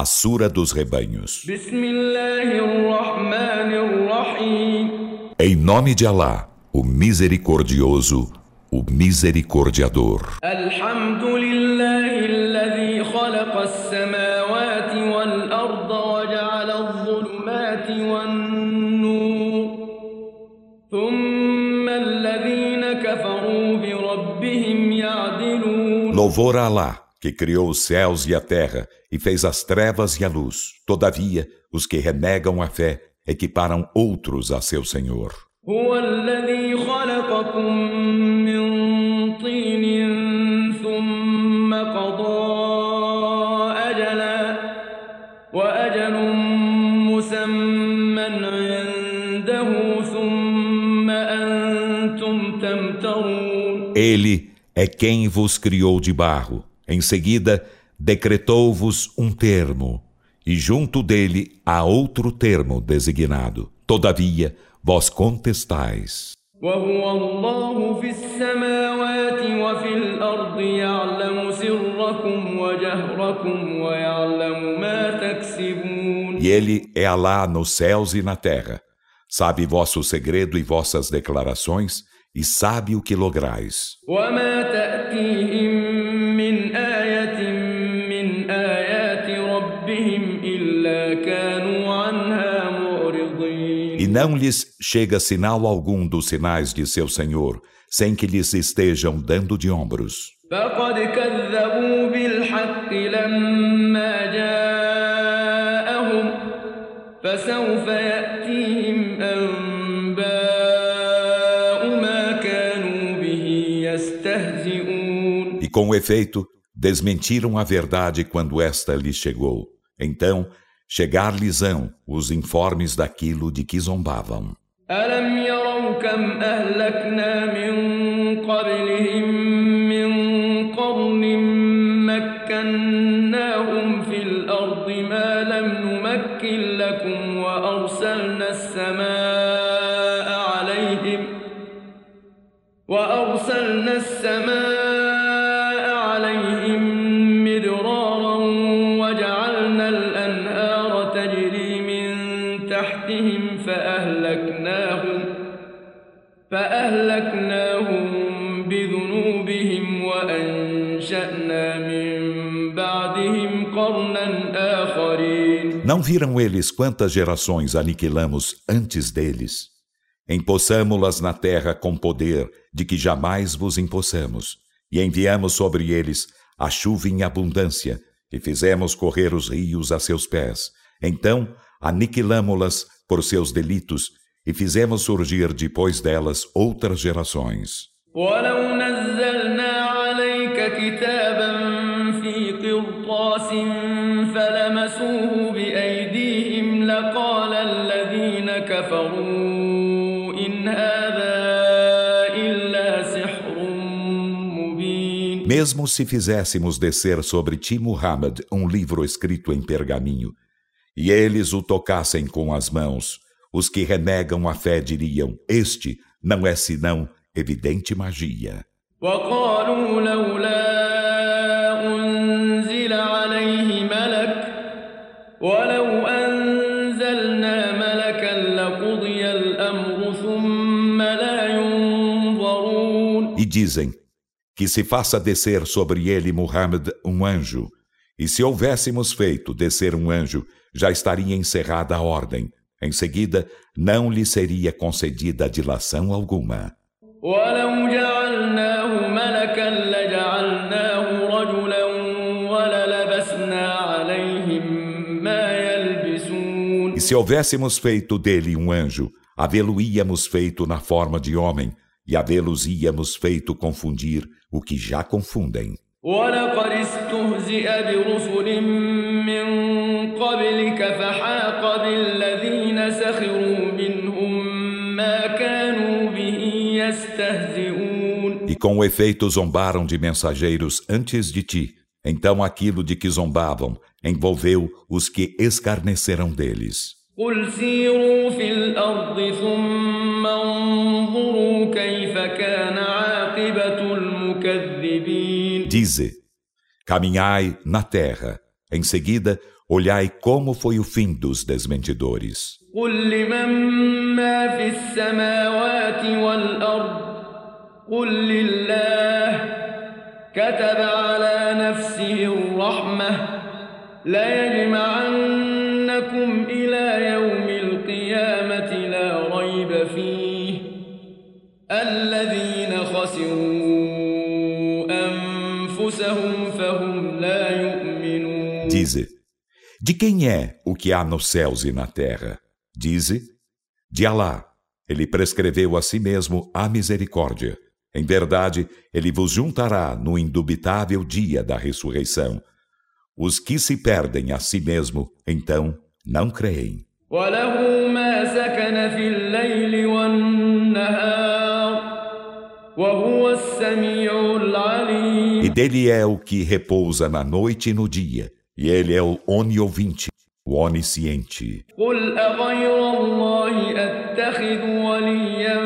A Sura dos Rebanhos. Em nome de Alá, o Misericordioso, o Misericordiador. Louvor a Alá, que criou os céus e a terra e fez as trevas e a luz. Todavia, os que renegam a fé equiparam outros a seu Senhor. Ele é quem vos criou de barro. Em seguida, decretou-vos um termo, e junto dele há outro termo designado. Todavia, vós contestais. E ele é Alá nos céus e na terra. Sabe vosso segredo e vossas declarações e sabe o que lograis. E não lhes chega sinal algum dos sinais de seu Senhor, sem que lhes estejam dando de ombros. فسوف يأتيهم com efeito, desmentiram a verdade quando esta lhes chegou. Então, chegar-lhes-ão os informes daquilo de que zombavam. وأرسلنا Não viram eles quantas gerações aniquilamos antes deles? Empossamo-las na terra com poder de que jamais vos empossamos, e enviamos sobre eles a chuva em abundância, e fizemos correr os rios a seus pés. Então aniquilamo-las por seus delitos e fizemos surgir depois delas outras gerações. Mesmo se fizéssemos descer sobre ti, Muhammad, um livro escrito em pergaminho, e eles o tocassem com as mãos, os que renegam a fé diriam: Este não é senão evidente magia. E dizem que se faça descer sobre ele Muhammad um anjo, e se houvéssemos feito descer um anjo, já estaria encerrada a ordem. Em seguida, não lhe seria concedida dilação alguma. E se houvéssemos feito dele um anjo, havê-lo-íamos feito na forma de homem, e havê-los íamos feito confundir o que já confundem. ولقد استهزئ برسل من قبلك فحاق بالذين سخروا منهم ما كانوا به يستهزئون E com efeito zombaram de mensageiros antes de ti. Então aquilo de que zombavam envolveu os que escarneceram deles. قل سيروا في الأرض ثم انظروا كيف كان عاقبة المكذبين Dize, caminhai na terra, em seguida Olhai como foi o fim dos desmentidores. قل لمن ما في السماوات والأرض قل لله كتب على نفسه الرحمة ليجمعنكم الذين خسروا أنفسهم فهم لا يؤمنون Dize, De quem é o que há nos céus e na terra? Dize, de Alá. Ele prescreveu a si mesmo a misericórdia. Em verdade, ele vos juntará no indubitável dia da ressurreição. Os que se perdem a si mesmo, então, não creem. E dele é o que repousa na noite e no dia e ele é o oniovinte, o onisciente. قل أغير الله أتخذ وليا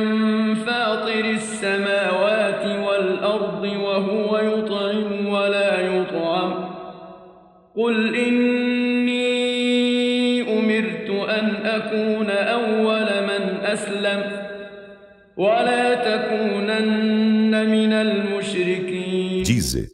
فاطر السماوات والأرض وهو يطعم ولا يطعم قل إني أمرت أن أكون أول من أسلم ولا تكونن من المشركين Dize,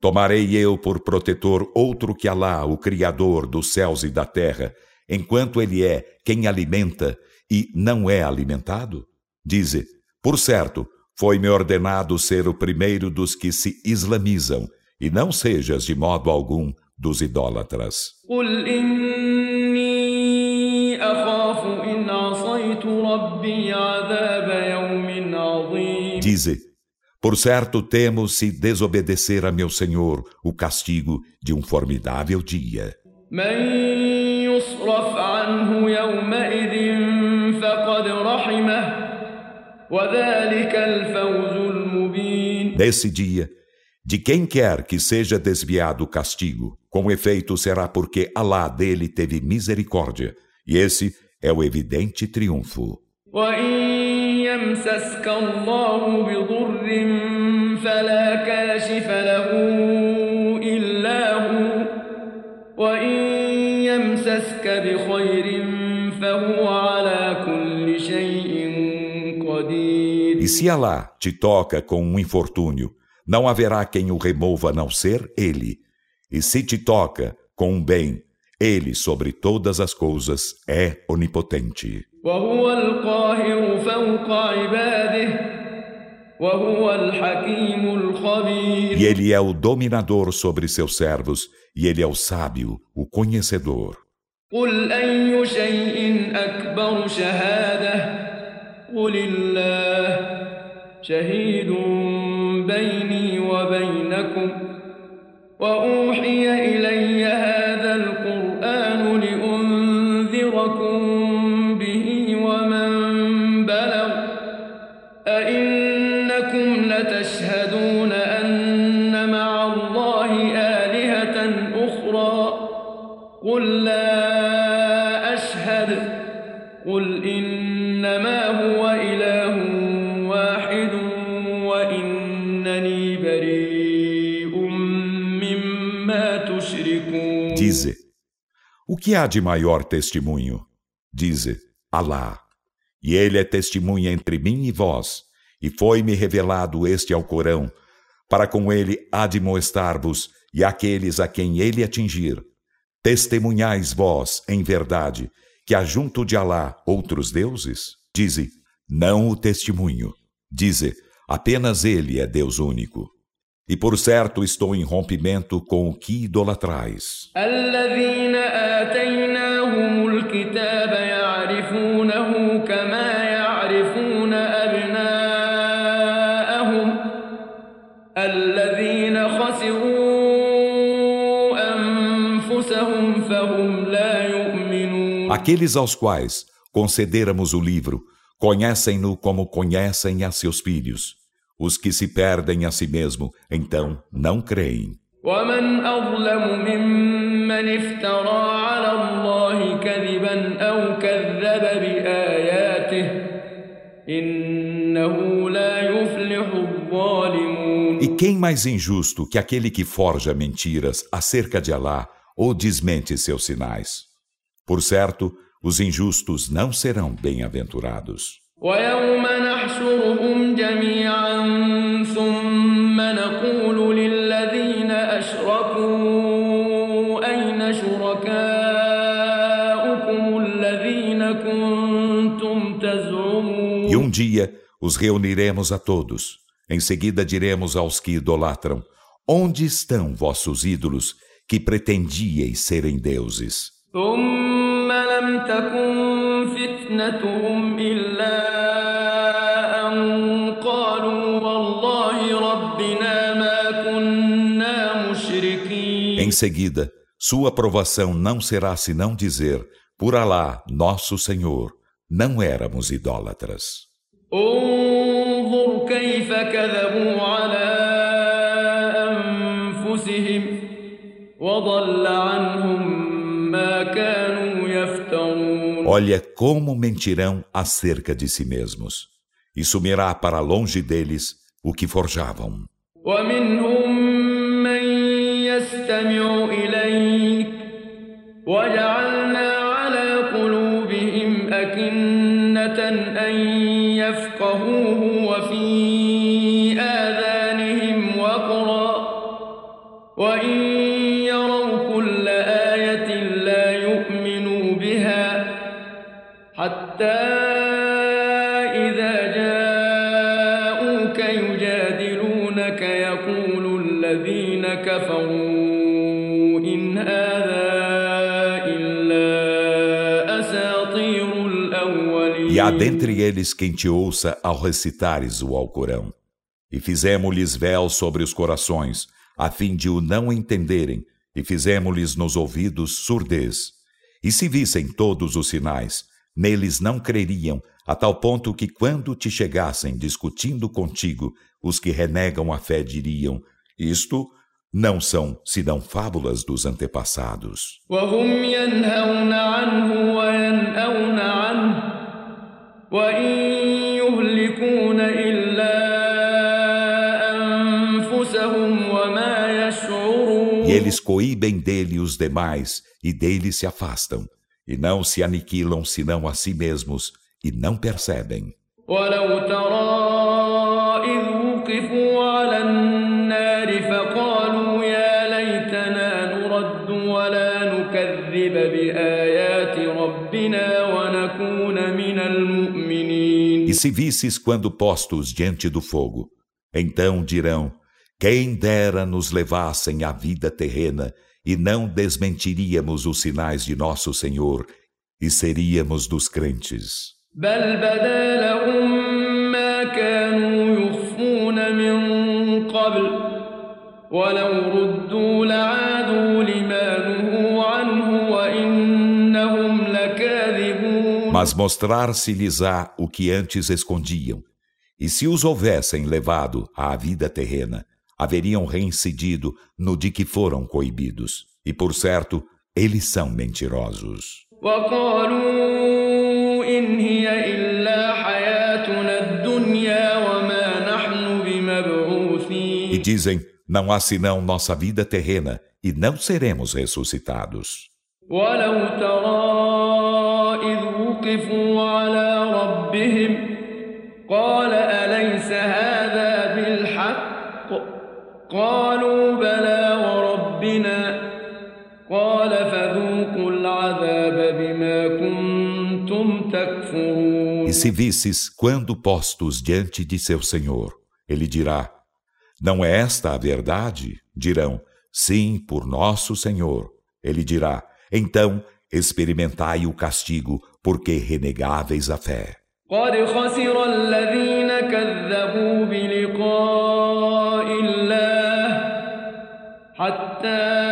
Tomarei eu por protetor outro que Alá, o Criador dos céus e da terra, enquanto ele é quem alimenta e não é alimentado? Dize, por certo, foi-me ordenado ser o primeiro dos que se islamizam, e não sejas de modo algum dos idólatras. Dize, por certo, temo se desobedecer a meu Senhor o castigo de um formidável dia. Nesse dia, de quem quer que seja desviado o castigo, com efeito será porque Alá dele teve misericórdia, e esse é o evidente triunfo. يمسسك الله بضر فلا كاشف له إلا هو وإن يمسسك بخير فهو على كل شيء قدير E se Allah te toca com um infortúnio, não haverá quem o remova a não ser Ele. E se te toca com um bem, Ele sobre todas as coisas é onipotente. وهو القاهر فوق عباده E ele é o dominador sobre seus servos, e ele é o sábio, o conhecedor. قل أي شيء أكبر شهادة قل الله شهيد بيني وبينكم وأوحي إلي que há de maior testemunho? Dize, Alá, e ele é testemunha entre mim e vós, e foi-me revelado este Alcorão, para com ele admoestar-vos e aqueles a quem ele atingir. Testemunhais vós, em verdade, que há junto de Alá outros deuses? Dize, não o testemunho. Dize, apenas ele é Deus único. E por certo estou em rompimento com o que idolatrais. Aqueles aos quais concederamos o livro conhecem-no como conhecem a seus filhos. Os que se perdem a si mesmo, então não creem. E quem mais injusto que aquele que forja mentiras acerca de Alá ou desmente seus sinais. Por certo, os injustos não serão bem-aventurados. ويوم نحشرهم جميعا ثم نقول للذين أشركوا أين شركاؤكم الذين كنتم تزعمون E um dia os reuniremos a todos. em seguida diremos aos que idolatram: Onde estão vossos ídolos que pretendieis serem deuses? Em seguida, sua aprovação não será senão dizer: Por Alá, nosso Senhor, não éramos idólatras. انظر كيف كذبوا على أنفسهم وضل عنهم ما كانوا يفترون Olha como mentirão acerca de si mesmos. E sumirá para longe deles o que forjavam. ومنهم من يستمع إليك وجعلنا há dentre eles quem te ouça ao recitares o Alcorão. E fizemos-lhes véu sobre os corações, a fim de o não entenderem, e fizemos-lhes nos ouvidos surdez. E se vissem todos os sinais, neles não creriam, a tal ponto que quando te chegassem discutindo contigo, os que renegam a fé diriam: Isto não são senão fábulas dos antepassados. وإن يهلكون إلا أنفسهم وما يشعرون E eles coíbem dele os demais, e dele se afastam, e não se aniquilam senão a si mesmos, e não percebem. ولو ترى إذ وقفوا على النار se visses quando postos diante do fogo, então dirão: Quem dera nos levassem à vida terrena, e não desmentiríamos os sinais de nosso Senhor, e seríamos dos crentes. بل بدا لهم ما كانوا يخفون من قبل ولو Mas mostrar-se-lhes-á o que antes escondiam. E se os houvessem levado à vida terrena, haveriam reincidido no de que foram coibidos. E por certo, eles são mentirosos. وقالوا إن هي إلا حياتنا الدنيا وما نحن E بمبعوثين dizem: Não há senão nossa vida terrena, e não seremos ressuscitados. ولو ترى إذ وقفوا على ربهم قال أليس هذا بالحق قالوا بلى وربنا قال فذوقوا العذاب بما كنتم تكفرون E se visses quando postos diante de seu Senhor, ele dirá: Não é esta a verdade? Dirão: Sim, por nosso Senhor. Ele dirá: Então experimentai o castigo, porque renegáveis a fé. قد خسر الذين كذبوا بلقاء الله حتى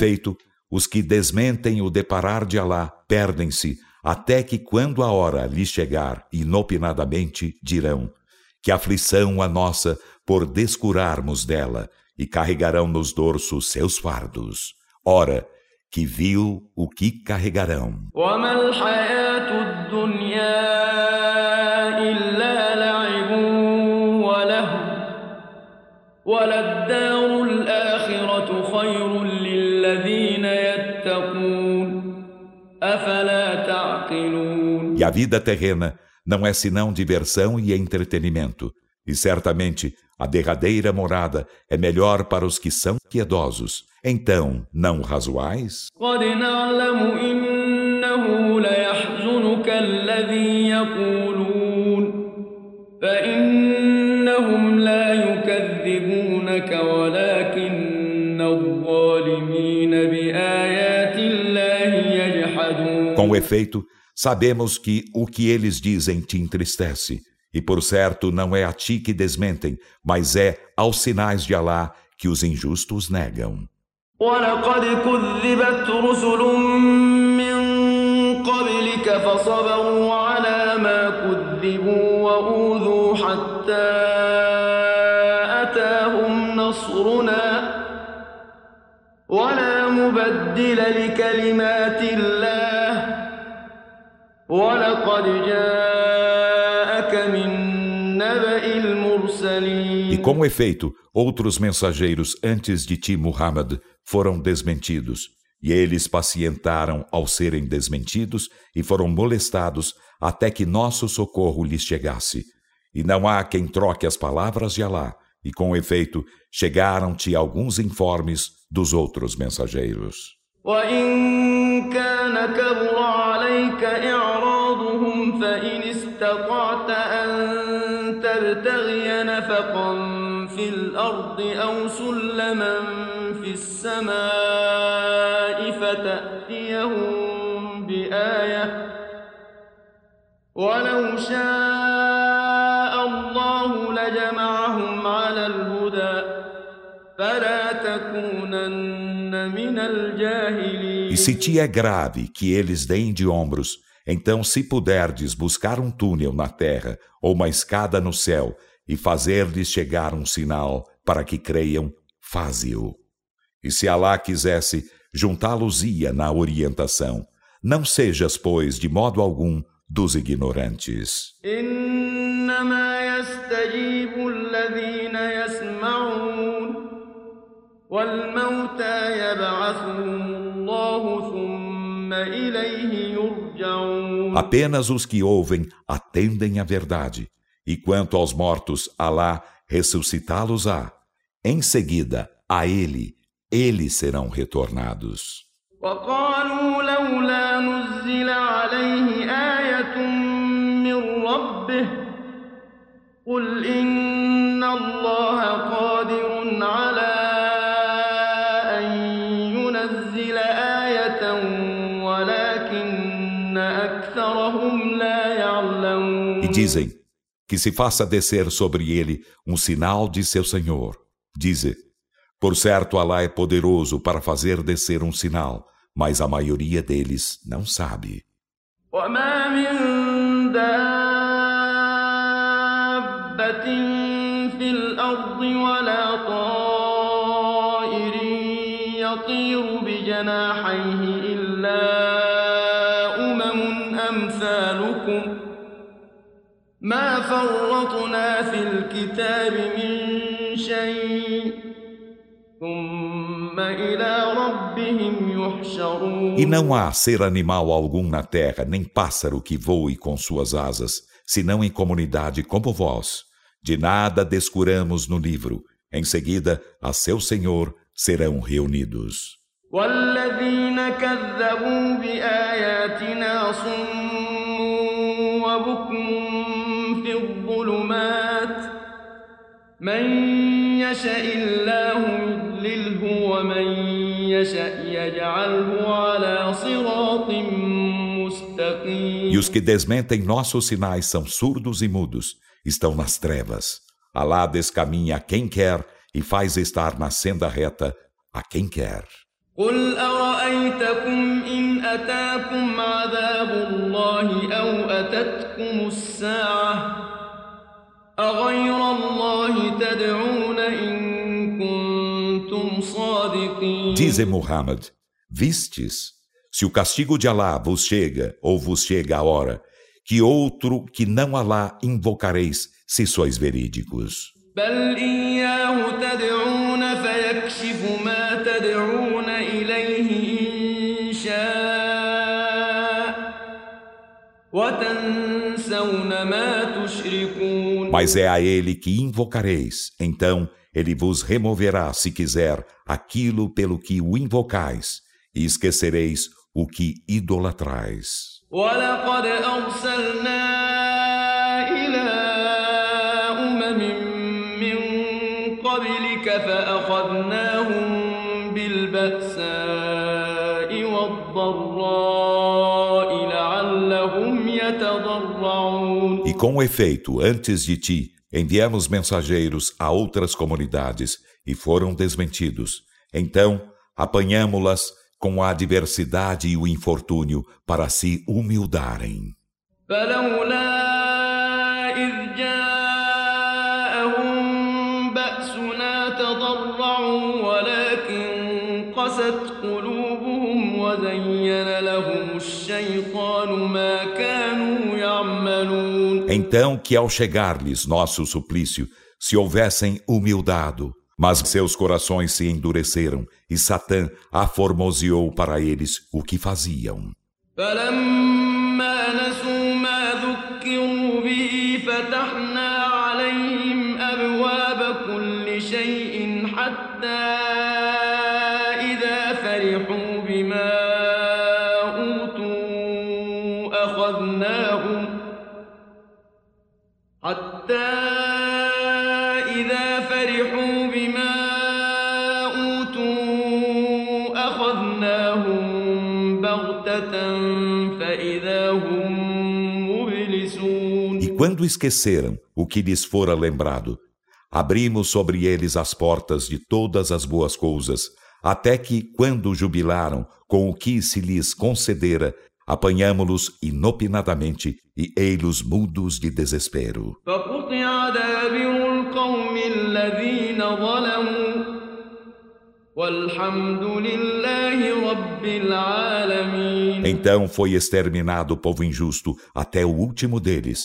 efeito, os que desmentem o deparar de Alá perdem-se até que quando a hora lhes chegar inopinadamente dirão que aflição a nossa por descurarmos dela e carregarão nos dorsos seus fardos. Ora, que viu o que carregarão. E a vida terrena não é senão diversão e entretenimento. E certamente a derradeira morada é melhor para os que são piedosos. Então, não razoais? Com efeito, sabemos que o que eles dizem te entristece. E por certo não é a ti que desmentem, mas é aos sinais de Alá que os injustos negam. ولقد كذبت رسل من قبلك فصبروا على ما كذبوا وأوذوا حتى أتاهم نصرنا ولا مبدل لكلمات الله e com efeito, outros mensageiros antes de ti, Muhammad, foram desmentidos, e eles pacientaram ao serem desmentidos e foram molestados até que nosso socorro lhes chegasse. E não há quem troque as palavras de Alá, e com efeito chegaram-te alguns informes dos outros mensageiros. وإن كان كبر عليك إعراضهم فإن استطعت أن تبتغي نفقا في الأرض أو سلما في السماء فتأتيهم بآية ولو شاء E se te é grave que eles deem de ombros, então se puderdes buscar um túnel na terra ou uma escada no céu e fazer-lhes chegar um sinal para que creiam, faze-o. E se Alá quisesse, juntá-los-ia na orientação. Não sejas, pois, de modo algum, dos ignorantes. Apenas os que ouvem atendem a verdade. E quanto aos mortos, Alá ressuscitá-los-á. Em seguida, a ele eles serão retornados. E dizem que se faça descer sobre ele um sinal de seu Senhor. Dize, por certo, Alá é poderoso para fazer descer um sinal, mas a maioria deles não sabe. ما فرطنا في الكتاب من شيء E não há ser animal algum na terra, nem pássaro que voe com suas asas, senão em comunidade como vós. De nada descuramos no livro. Em seguida, a seu Senhor serão reunidos. والذين كذبوا من يشاء الله e os que desmentem nossos sinais são surdos e mudos, estão nas trevas. Alá descaminha a quem quer e faz estar na senda reta a quem quer. قل أرأيتكم إن أتاكم عذاب الله أو أتتكم الساعة أغير الله تدعون إن كنتم صادقين Dize Muhammad, vistes, se o castigo de Alá vos chega ou vos chega a hora, que outro que não Alá invocareis, se sois verídicos. بل Mas é a ele que invocareis, então ele vos removerá, se quiser, aquilo pelo que o invocais, e esquecereis o que idolatrais. ولقد أرسلنا com efeito, antes de ti, enviamos mensageiros a outras comunidades e foram desmentidos. Então, apanhamo-las com a adversidade e o infortúnio para se humildarem. فلولا إذ جاءهم بأسنا تضرعوا ولكن قست قلوبهم وزين لهم الشيطان ما كانوا يعملون Então que ao chegar-lhes nosso suplício, se houvessem humildado, mas seus corações se endureceram, e Satã aformoseou para eles o que faziam. فلما esqueceram o que lhes fora lembrado, abrimos sobre eles as portas de todas as boas coisas, até que, quando jubilaram com o que se lhes concedera, apanhámo-los inopinadamente e ei-los mudos de desespero. Então foi exterminado o povo injusto até o último deles.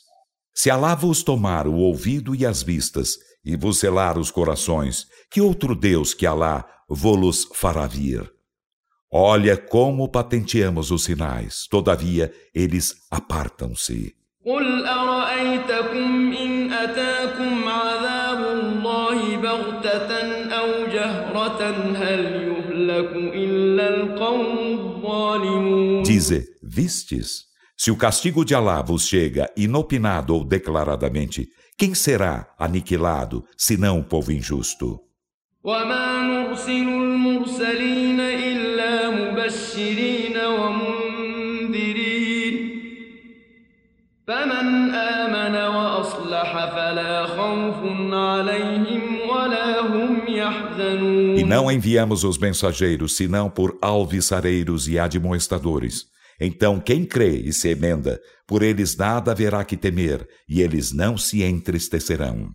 Se Alá vos tomar o ouvido e as vistas, e vos selar os corações, que outro Deus que Alá vô-los fará vir? Olha como patenteamos os sinais, todavia eles apartam-se. قل أرأيتكم إن أتاكم عذاب الله بغتة أو جهرة هل يهلك إلا القوم الظالمون Dize, vistes? se o castigo de Alá vos chega inopinado ou declaradamente, quem será aniquilado, senão o povo injusto? E não enviamos os mensageiros senão por alviçareiros e admoestadores. Então, quem crê e se emenda, por eles nada haverá que temer, e eles não se entristecerão.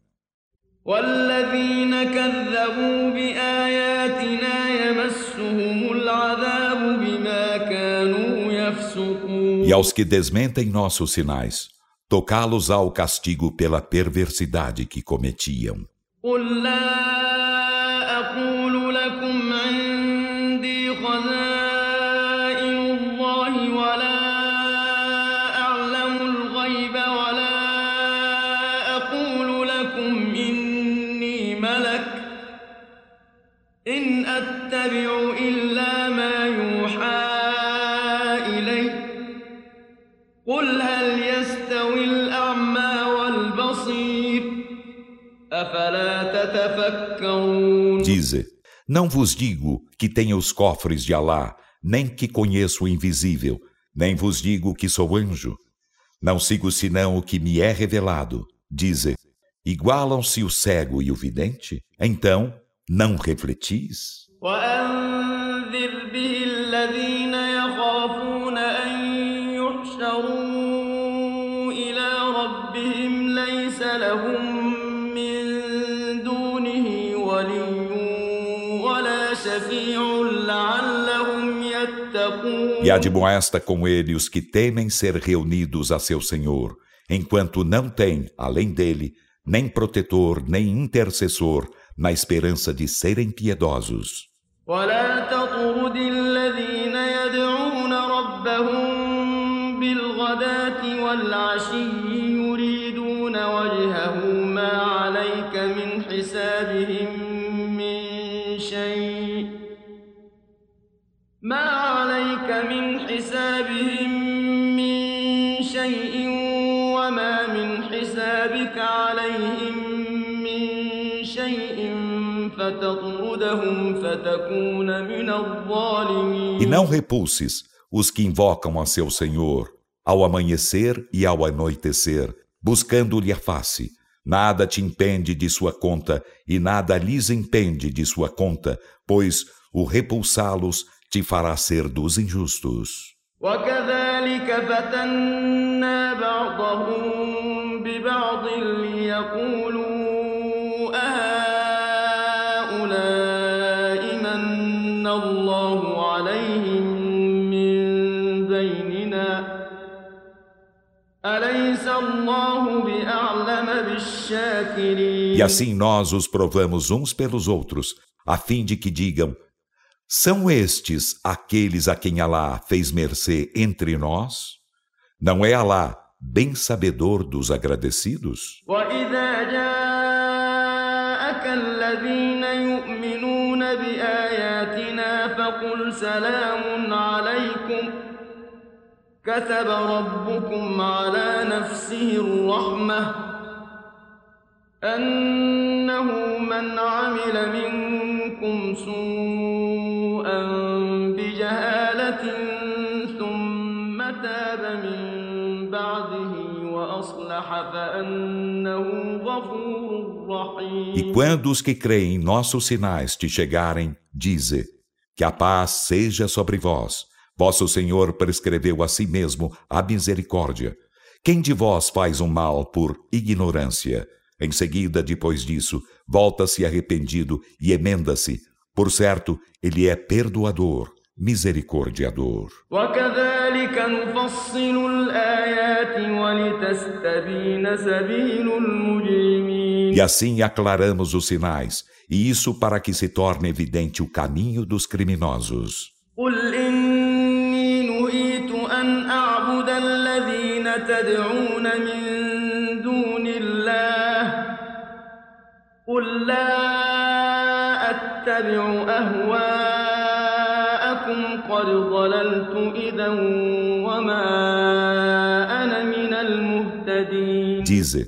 E aos que desmentem nossos sinais, tocá-los ao castigo pela perversidade que cometiam. Dize, não vos digo que tenha os cofres de Alá, nem que conheço o invisível, nem vos digo que sou anjo. Não sigo senão o que me é revelado. Dize, igualam-se o cego e o vidente? Então, não refletis? وأنذر به الذين E admoesta com ele os que temem ser reunidos a seu Senhor, enquanto não têm, além dele, nem protetor, nem intercessor, na esperança de serem piedosos. ولا تطرد E não repulses os que invocam a seu Senhor ao amanhecer e ao anoitecer, buscando-lhe a face. Nada te impede de sua conta e nada lhes impede de sua conta, pois o repulsá-los te fará ser dos injustos. وكذلك فتنا بعضهم ببعض ليقولوا E assim nós os provamos uns pelos outros, a fim de que digam são estes aqueles a quem Alá fez mercê entre nós? Não é Alá bem sabedor dos agradecidos? كتب ربكم على نفسه الرحمة أنه من عمل منكم سوءا E quando os que creem em nossos sinais te chegarem, dize: Que a paz seja sobre vós. Vosso Senhor prescreveu a si mesmo a misericórdia. Quem de vós faz um mal por ignorância? Em seguida, depois disso, volta-se arrependido e emenda-se. Por certo, ele é perdoador, misericordiador. E assim aclaramos os sinais, e isso para que se torne evidente o caminho dos criminosos. قل لا أتبع أهواءكم قد ضللت إذا وما أنا من المهتدين Dize,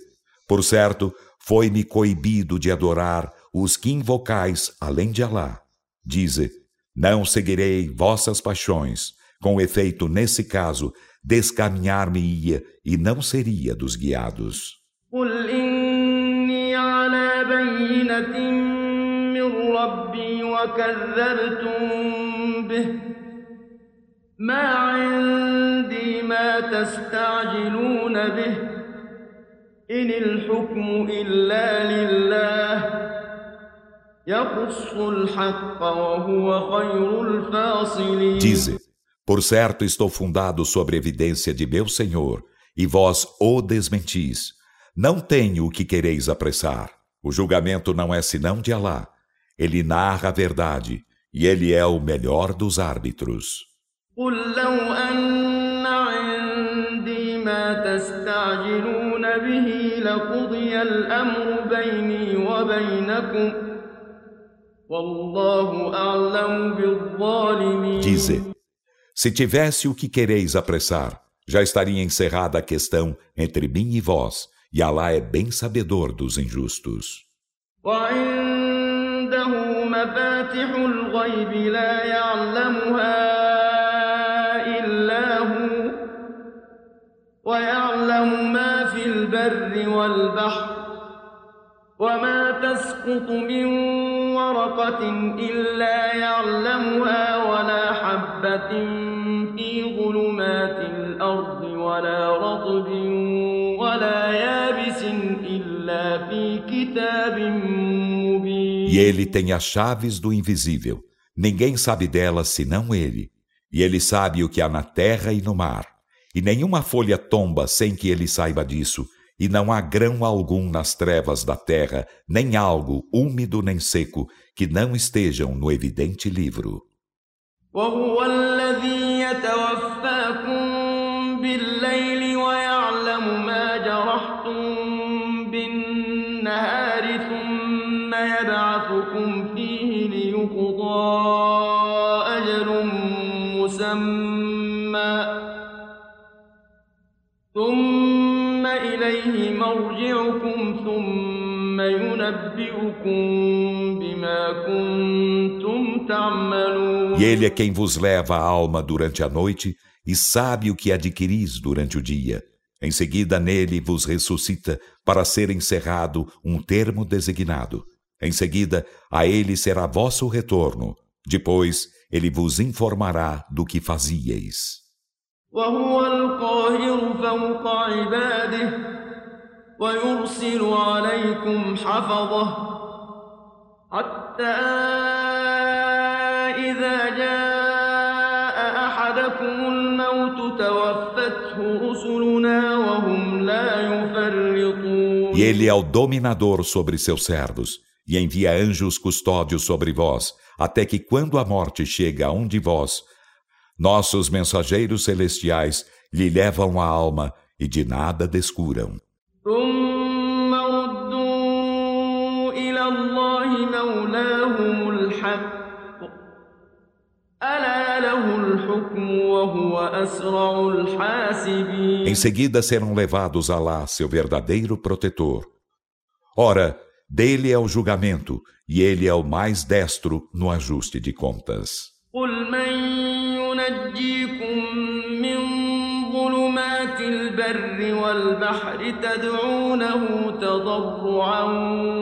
por certo, foi-me coibido de adorar os que invocais além de Alá. Dize, não seguirei vossas paixões. Com efeito, nesse caso, descaminhar-me-ia e não seria dos guiados. قل إني على بينة من ربي وكذبتم به ما عندي ما تستعجلون به إن الحكم إلا لله يقص الحق وهو خير الفاصلين Dize, por certo estou fundado sobre a evidência de meu Senhor, e vós o desmentis. Não tenho o que quereis apressar. O julgamento não é senão de Alá. Ele narra a verdade e ele é o melhor dos árbitros. Dize: Se tivesse o que quereis apressar, já estaria encerrada a questão entre mim e vós e Alá é bem sabedor dos injustos. وعنده مفاتح الغيب لا يعلمها إلا هو ويعلم ما في البر والبحر وما تسقط من ورقة إلا يعلمها ولا حبة في ظلمات الأرض ولا رطب ولا يابس E ele tem as chaves do invisível. Ninguém sabe delas senão ele. E ele sabe o que há na terra e no mar. E nenhuma folha tomba sem que ele saiba disso e não há grão algum nas trevas da terra, nem algo úmido nem seco, que não estejam no evidente livro. مرجعكم ثم ينبئكم بما كنتم تعملون E ele é quem vos leva a alma durante a noite e sabe o que adquiris durante o dia. Em seguida, nele vos ressuscita para ser encerrado um termo designado. Em seguida, a ele será vosso retorno. Depois, ele vos informará do que fazieis. وهو القاهر فوق عباده ويرسل عليكم حفظه حتى إذا جاء أحدكم الموت توفته رسلنا وهم لا يفرطون E ele é o dominador sobre seus servos, e envia anjos custódios sobre vós, até que quando a morte chega a um de vós, nossos mensageiros celestiais lhe levam a alma e de nada descuram. ثم ردوا إلى الله مولاهم الحق ألا له الحكم وهو أسرع الحاسبين Em seguida serão levados a lá seu verdadeiro protetor. Ora, dele é o julgamento, e ele é o mais destro no ajuste de contas. قل من البر والبحر تدعونه تضرعا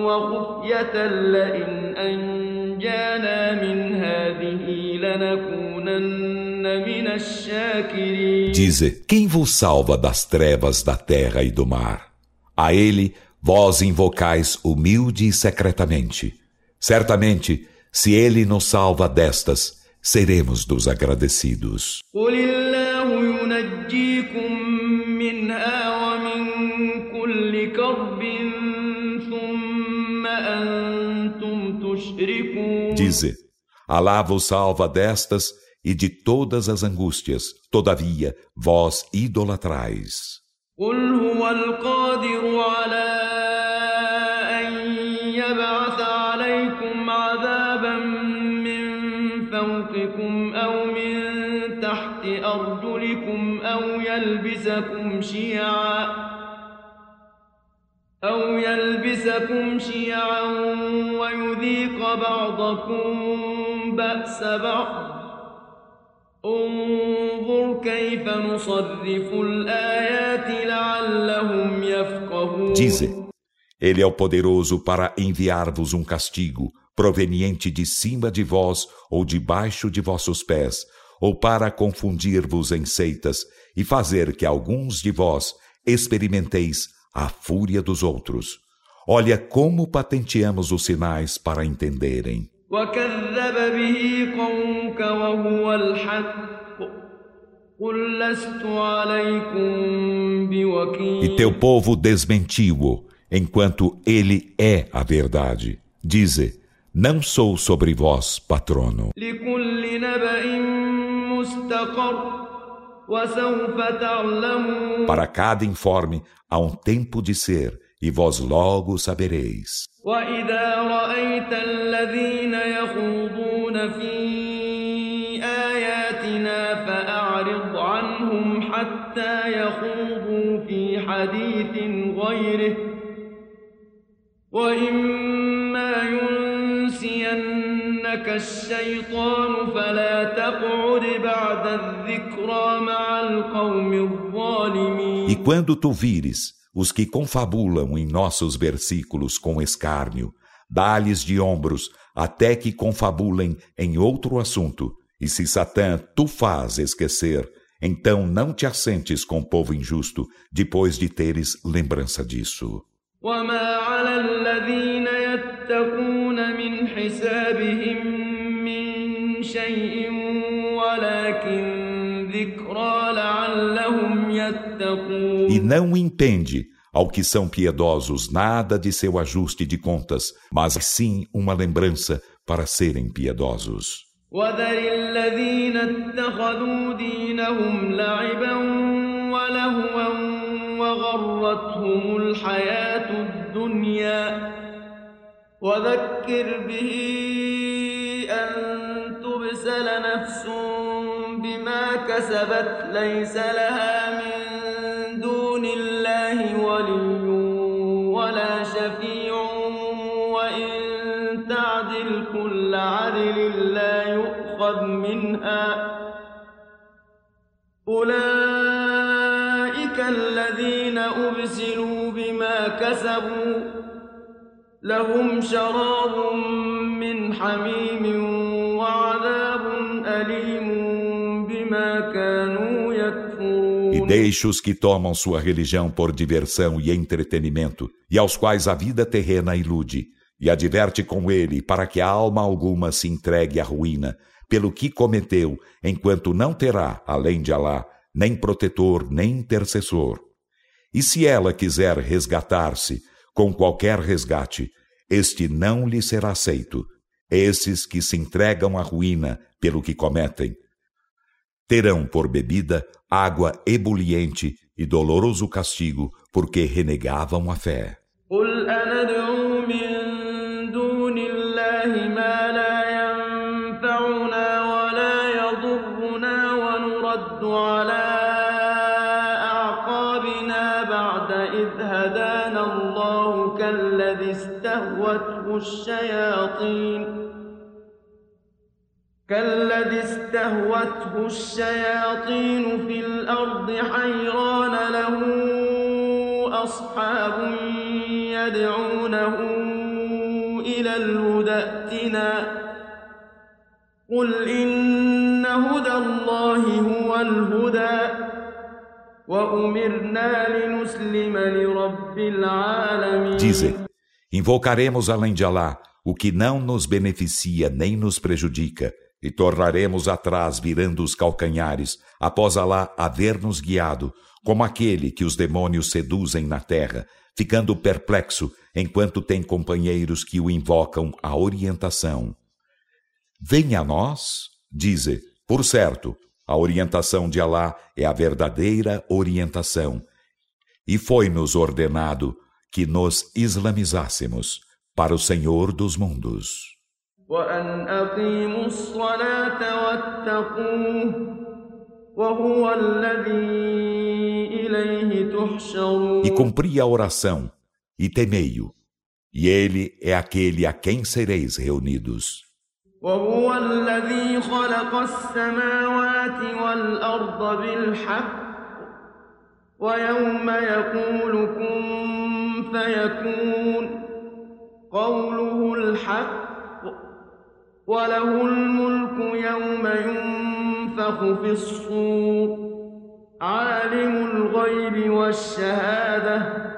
وخفية لئن أنجانا من هذه لنكونن من الشاكرين Dize, quem vos salva das trevas da terra e do mar? A ele vós invocais humilde e secretamente. Certamente, se ele nos salva destas, seremos dos agradecidos. Dize, Alá vos salva destas e de todas as angústias, todavia vós idolatrais. قل هو القادر على يلبسكم شيعا أو يلبسكم شيعا ويذيق بعضكم بأس بعض انظر كيف نصرف الآيات لعلهم يفقهون Dize, Ele é o poderoso para enviar-vos um castigo proveniente de cima de vós ou debaixo de vossos pés, ou para confundir-vos em seitas e fazer que alguns de vós experimenteis a fúria dos outros. Olha como patenteamos os sinais para entenderem. E teu povo desmentiu-o, enquanto ele é a verdade. Dize, não sou sobre vós patrono. Para cada informe há um tempo de ser, e vós logo sabereis. حتى يخوضوا في حديث غيره وإما E quando tu vires os que confabulam em nossos versículos com escárnio, dá-lhes de ombros até que confabulem em outro assunto, e se Satã tu faz esquecer, então não te assentes com o povo injusto depois de teres lembrança disso. وما على الذين يتقون شيء ولكن ذكرى لعلهم يتقون E não impende ao que são piedosos nada de seu ajuste de contas, mas sim uma lembrança para serem piedosos. وذر الذين اتخذوا دينهم لعبا ولهوا وغرتهم الحياة الدنيا وذكر به أن تبسل نفس بما كسبت ليس لها من دون الله ولي ولا شفيع وإن تعدل كل عدل لا يؤخذ منها. أولئك الذين أبسلوا بما كسبوا لهم شراب من حميم E deixa os que tomam sua religião por diversão e entretenimento, e aos quais a vida terrena ilude, e adverte com ele para que a alma alguma se entregue à ruína, pelo que cometeu, enquanto não terá, além de Alá, nem protetor, nem intercessor. E se ela quiser resgatar-se, com qualquer resgate, este não lhe será aceito. Esses que se entregam à ruína pelo que cometem, terão por bebida água ebuliente e doloroso castigo, porque renegavam a fé. الشياطين كالذي استهوته الشياطين في الأرض حيران له أصحاب يدعونه إلى الهدى ائتنا قل إن هدى الله هو الهدى وأمرنا لنسلم لرب العالمين Invocaremos além de Alá o que não nos beneficia nem nos prejudica, e tornaremos atrás virando os calcanhares, após Alá haver-nos guiado, como aquele que os demônios seduzem na terra, ficando perplexo enquanto tem companheiros que o invocam a orientação. Venha a nós, dize, por certo, a orientação de Alá é a verdadeira orientação. E foi-nos ordenado que nos islamizássemos para o Senhor dos mundos. E cumpri a oração, e temei-o, e ele é aquele a quem sereis reunidos. وهو الذي خلق السماوات والأرض بالحق ويوم يقول كن فيكون قوله الحق وله الملك يوم ينفخ في الصور عالم الغيب والشهاده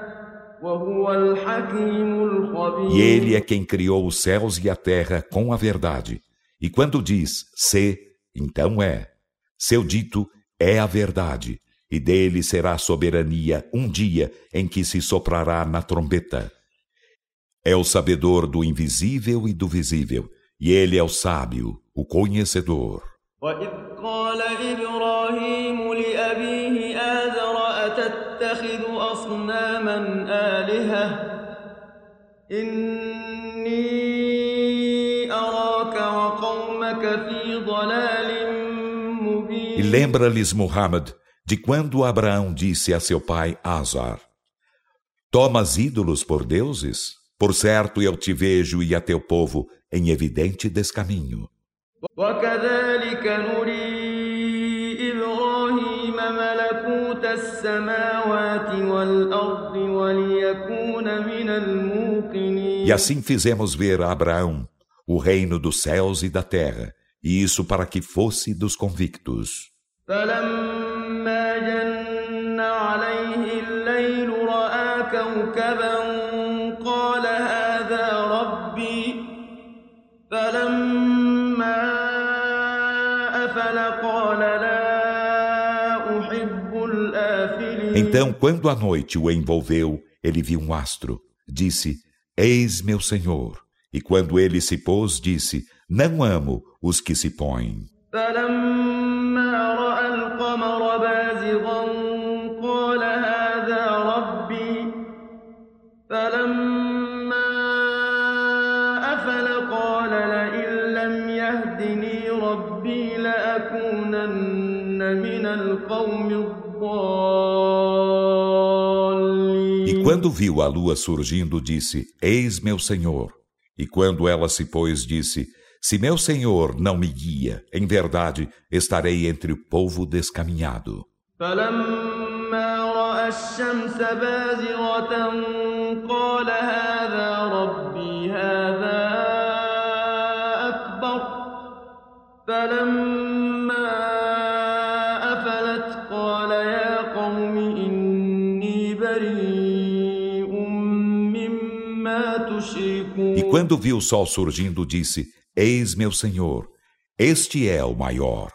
E ele é quem criou os céus e a terra com a verdade. E quando diz se, então é. Seu dito é a verdade e dele será soberania um dia em que se soprará na trombeta. É o sabedor do invisível e do visível, e ele é o sábio, o conhecedor. E lembra-lhes Muhammad de quando Abraão disse a seu pai Azar: Tomas ídolos por deuses? Por certo, eu te vejo e a teu povo em evidente descaminho. وكذلك نري إبراهيم ملكوت السماوات والأرض وليكون من الموقنين E assim fizemos ver a Abraão o reino dos céus e da terra, e isso para que fosse dos convictos. فلما جن عليه الليل رأى كوكبا Então, quando a noite o envolveu, ele viu um astro. Disse: Eis meu Senhor. E quando ele se pôs, disse: Não amo os que se põem. quando viu a lua surgindo, disse: Eis meu Senhor. E quando ela se pôs, disse: Se meu Senhor não me guia, em verdade estarei entre o povo descaminhado. فلما رأى الشمس بازغة قال هذا ربي هذا أكبر فلما quando viu o sol surgindo, disse: Eis meu Senhor, este é o maior.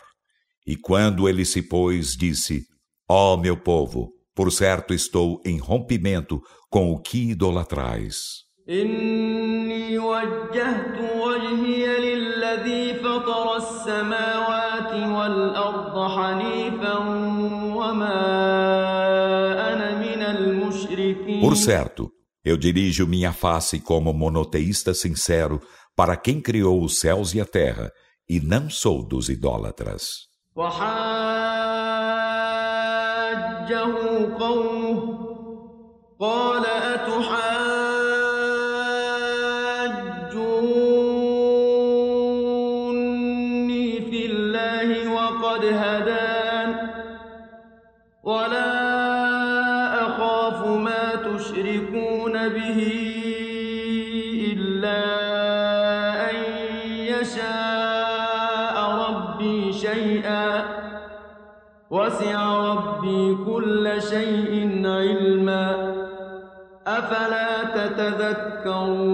E quando ele se pôs, disse: Ó meu povo, por certo estou em rompimento com o que idolatrais. إني وجهت وجهي للذي فطر السماوات والأرض حنيفا وما أنا من المشركين Por certo, eu dirijo minha face como monoteísta sincero para quem criou os céus e a terra, e não sou dos idólatras. وحاجه قومه قال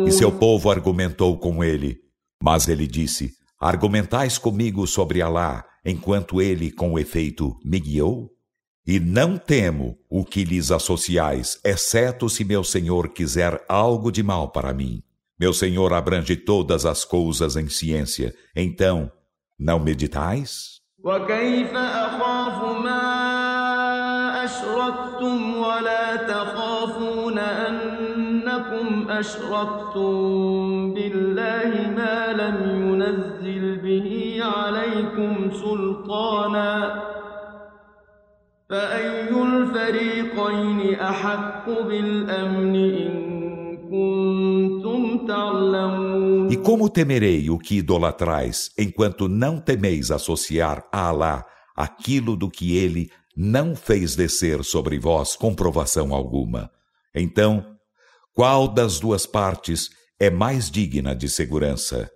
E seu povo argumentou com ele. Mas ele disse: Argumentais comigo sobre Alá, enquanto ele, com efeito, me guiou? E não temo o que lhes associais, exceto se meu Senhor quiser algo de mal para mim. Meu Senhor abrange todas as coisas em ciência. Então, não meditais? وكيف أخاف ما أشركتم ولا تخافون أنكم أشركتم بالله ما لم ينزل به عليكم سلطانا فأي الفريقين أحق بالأمن إن كنتم تعلمون E como temerei o que idolatrais, enquanto não temeis associar a Alá aquilo do que ele não fez descer sobre vós comprovação alguma. Então, qual das duas partes é mais digna de segurança?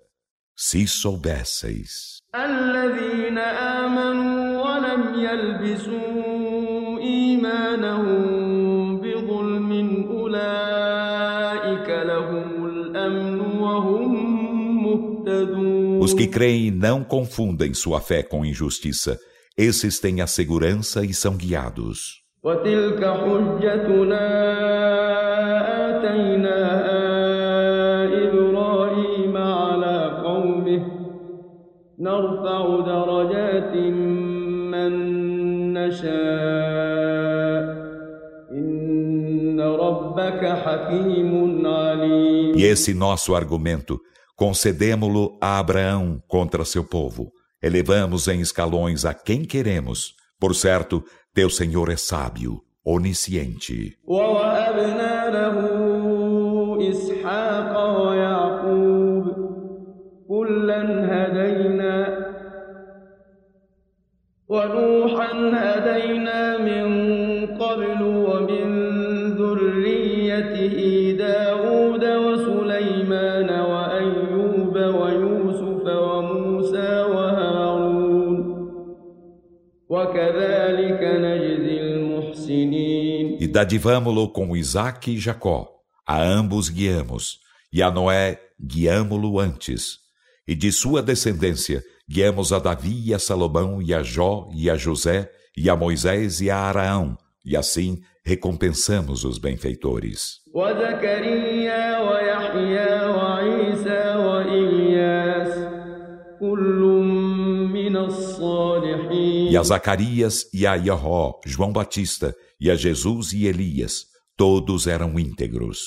Se soubesseis. Os que creem não confundem sua fé com injustiça. esses têm a segurança e são guiados. وتلك حجتنا آتيناها إبراهيم على قومه نرفع درجات من نشاء إن ربك حكيم عليم E esse nosso argumento concedemo-lo a Abraão contra seu povo. Elevamos em escalões a quem queremos. Por certo, teu Senhor é sábio, onisciente. ووهبنا له إسحاق ويعقوب كلا هدينا ونوحا هدينا من قبل ومن dadivámo-lo com Isaac e Jacó, a ambos guiamos, e a Noé guiámo-lo antes, e de sua descendência guiamos a Davi e a Salomão e a Jó e a José e a Moisés e a Araão, e assim recompensamos os benfeitores. E a Zacarias e a Yahó, João Batista, e a Jesus e Elias, todos eram íntegros.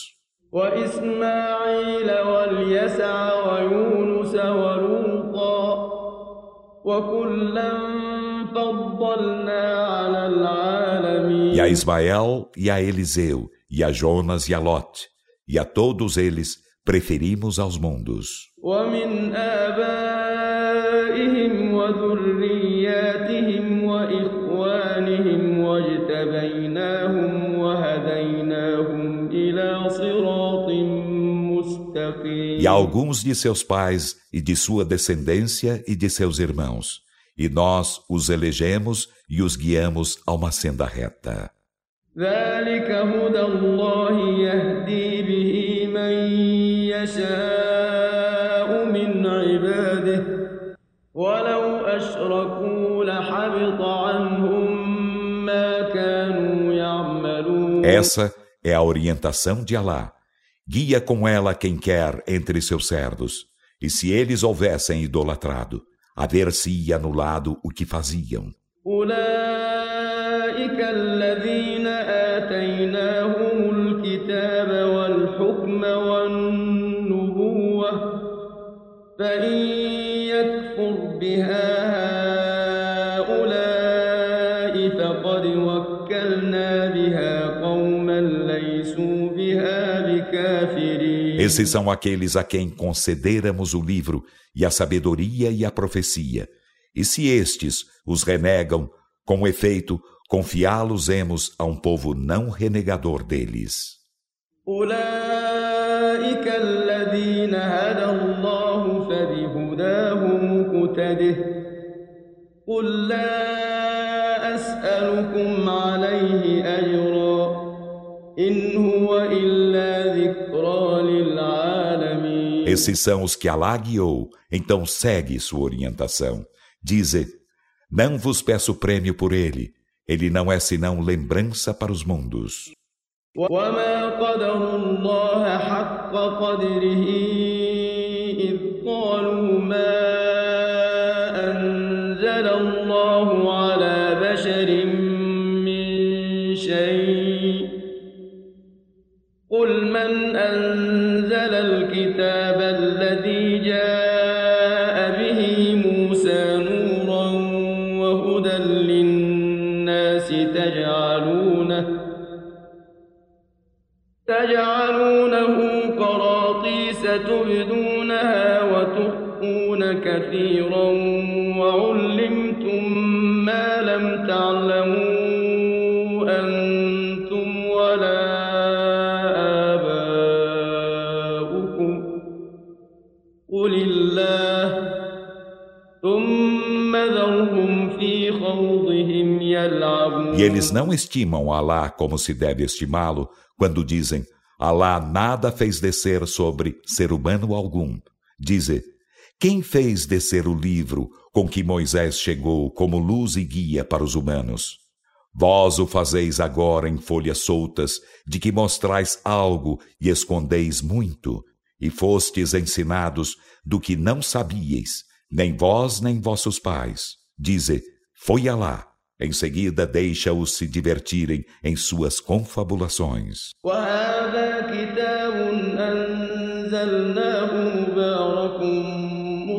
E a Ismael e a Eliseu, e a Jonas e a Lot, e a todos eles preferimos aos mundos. E alguns de seus pais, e de sua descendência, e de seus irmãos. E nós os elegemos e os guiamos a uma senda reta. Essa é a orientação de Alá guia com ela quem quer entre seus servos. E se eles houvessem idolatrado, haver-se-ia anulado o que faziam. Esses são aqueles a quem concederamos o livro e a sabedoria e a profecia. E se estes os renegam, com efeito, confiá-los-emos a um povo não renegador deles. قل لا أسألكم عليه أجرا إن هو إلا ذكرى للعالمين Esses são os que Alá guiou, então segue sua orientação. Dize, não vos peço prêmio por ele, ele não é senão lembrança para os mundos. وما قدر الله حق قدره إذ قالوا ما أنزل الله على بشر من شيء قل من أنزل الكتاب الذي جاء به موسى نورا وهدى للناس تجعلونه تجعلونه قراطيس تبدونها وتخفون كثيرا وعلمتم E eles não estimam Alá como se deve estimá-lo quando dizem Alá nada fez descer sobre ser humano algum. Dize, quem fez descer o livro com que Moisés chegou como luz e guia para os humanos? Vós o fazeis agora em folhas soltas, de que mostrais algo e escondeis muito, e fostes ensinados do que não sabíeis, nem vós nem vossos pais. Dize, foi Alá. Em seguida, deixa-os se divertirem em suas confabulações.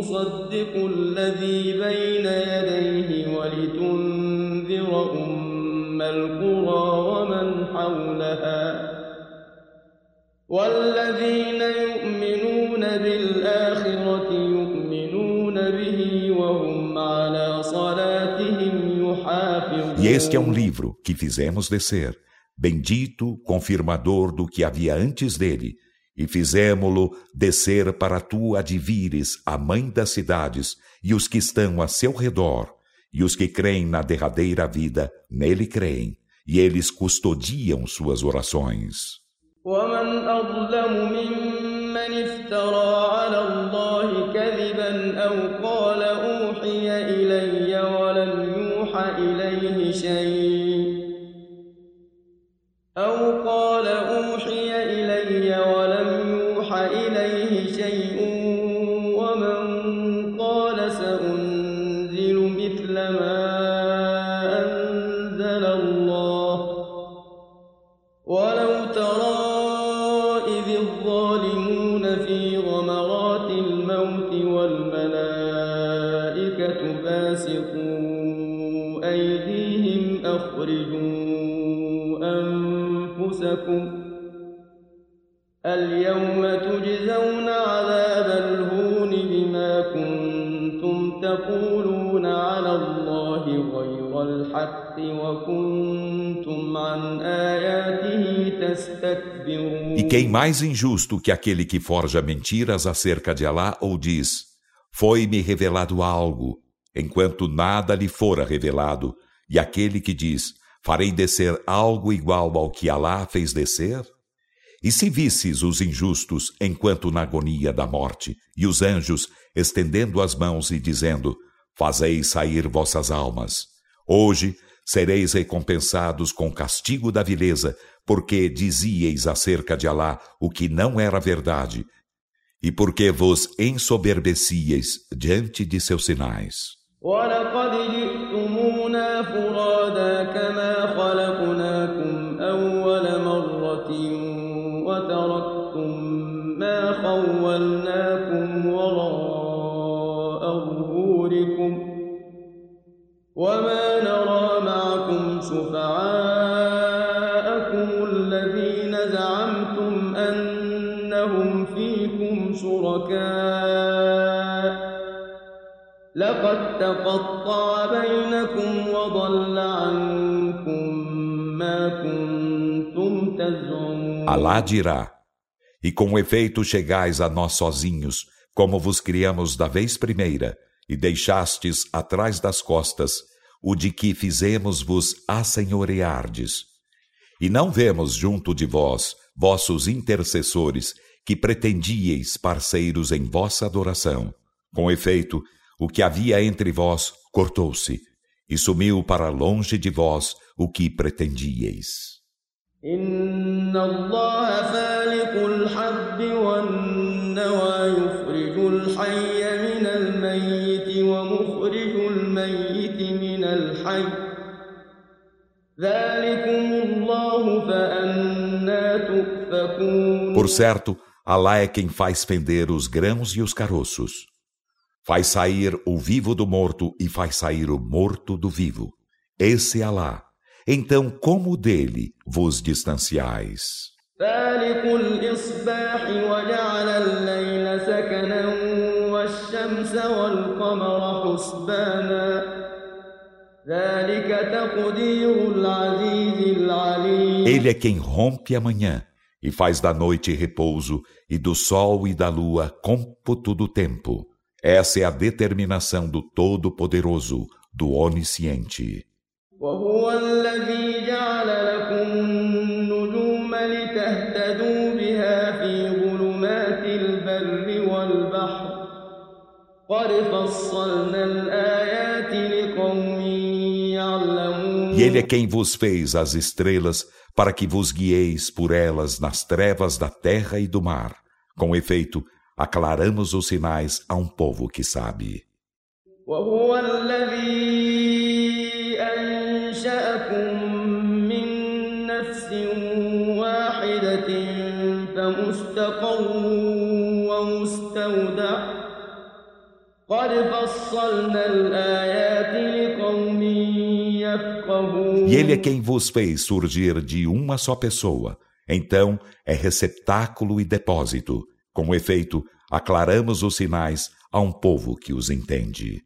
مصدق الذي بين يديه ولتنذر أم القرى ومن حولها والذين يؤمنون بالآخرة يؤمنون به وهم E este é um livro que fizemos descer, bendito, confirmador do que havia antes dele, e fizemo-lo descer para tu advires a mãe das cidades e os que estão a seu redor, e os que creem na derradeira vida, nele creem, e eles custodiam suas orações. ومن أظلم ممن افترى على الله كذبا أو قال شيء اليوم تجزون عذاب الهون بما كنتم تقولون على الله غير الحق وكنتم عن آياته تستكبرون E quem mais injusto que aquele que forja mentiras acerca de Alá ou diz Foi-me revelado algo, enquanto nada lhe fora revelado, e aquele que diz Farei descer algo igual ao que Alá fez descer? E se visses os injustos enquanto na agonia da morte, e os anjos estendendo as mãos e dizendo: Fazei sair vossas almas. Hoje sereis recompensados com castigo da vileza, porque dizieis acerca de Alá o que não era verdade, e porque vos ensoberbecieis diante de seus sinais. لقد تقطع بينكم وضل عنكم ما كنتم تزعمون Alá dirá: E com efeito chegais a nós sozinhos, como vos criamos da vez primeira, e deixastes atrás das costas o de que fizemos-vos assenhoreardes. E não vemos junto de vós vossos intercessores que pretendieis parceiros em vossa adoração. Com efeito, o que havia entre vós cortou-se, e sumiu para longe de vós o que pretendieis. Por certo, Alá é quem faz fender os grãos e os caroços. Faz sair o vivo do morto e faz sair o morto do vivo. Esse é Alá. Então, como dele vos distanciais? Ele é quem rompe a manhã e faz da noite repouso e do sol e da lua cômputo do tempo. Essa é a determinação do Todo-Poderoso, do Onisciente. E Ele é quem vos fez as estrelas para que vos guieis por elas nas trevas da terra e do mar. Com efeito, aclaramos os sinais a um povo que sabe. E ele é quem vos fez surgir de uma só pessoa Então é receptáculo e depósito. Com efeito, aclaramos os sinais a um povo que os entende.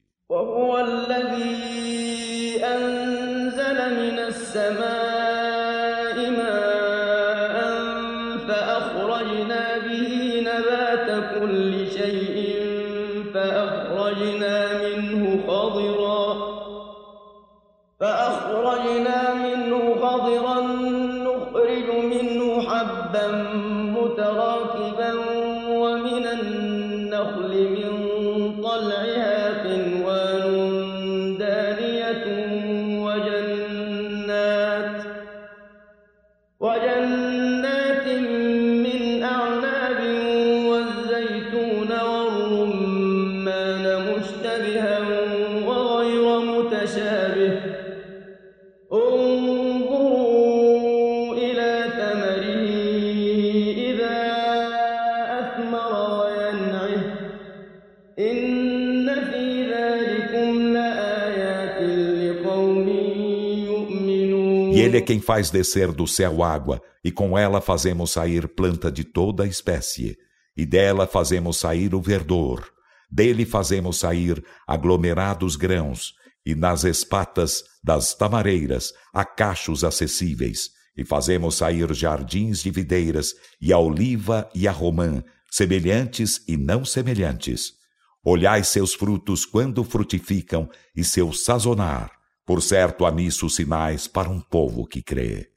Quem faz descer do céu água, e com ela fazemos sair planta de toda espécie, e dela fazemos sair o verdor. Dele fazemos sair aglomerados grãos, e nas espatas das tamareiras há cachos acessíveis, e fazemos sair jardins de videiras, e a oliva e a romã, semelhantes e não semelhantes. Olhai seus frutos quando frutificam, e seu sazonar por certo, há nisso sinais para um povo que crê.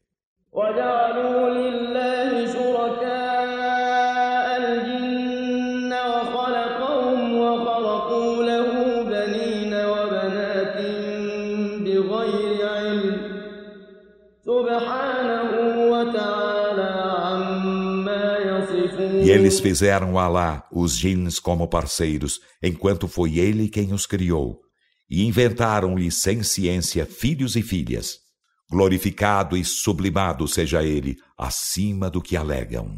E eles fizeram Alá, os jins, como parceiros, enquanto foi ele quem os criou e inventaram-lhe sem ciência filhos e filhas. Glorificado e sublimado seja ele acima do que alegam.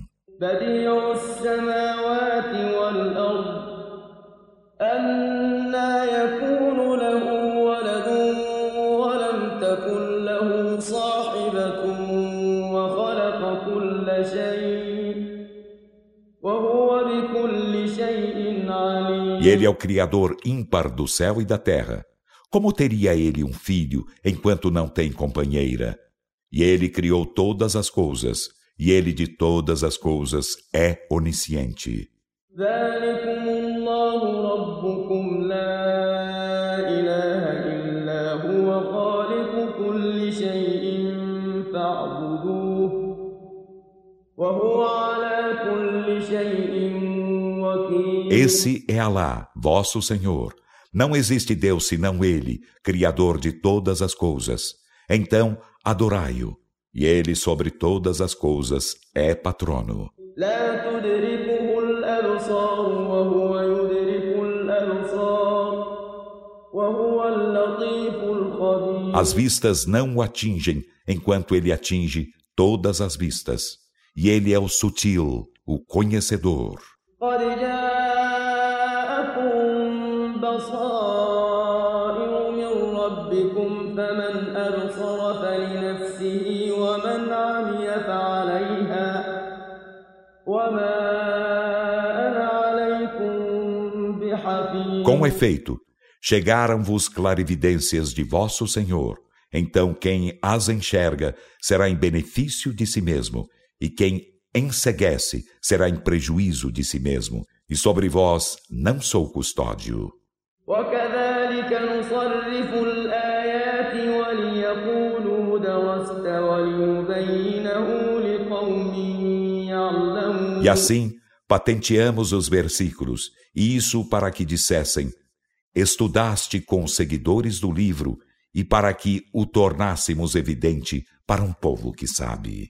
E ele é o Criador ímpar do céu e da terra. Como teria ele um filho enquanto não tem companheira? E ele criou todas as coisas, e ele de todas as coisas é onisciente. وهو على كل شيء esse é Alá, vosso Senhor. Não existe Deus senão Ele, Criador de todas as coisas. Então, adorai-o. E Ele sobre todas as coisas é patrono. As vistas não o atingem, enquanto ele atinge todas as vistas. E ele é o sutil, o conhecedor. بصائر من ربكم فمن أبصر فلنفسه ومن عمي فعليها وما أنا عليكم بحفيظ Com efeito, chegaram-vos clarividências de vosso Senhor. Então quem as enxerga será em benefício de si mesmo, e quem enseguece será em prejuízo de si mesmo, e sobre vós não sou custódio. E assim patenteamos os versículos, e isso para que dissessem: Estudaste com os seguidores do livro, e para que o tornássemos evidente para um povo que sabe.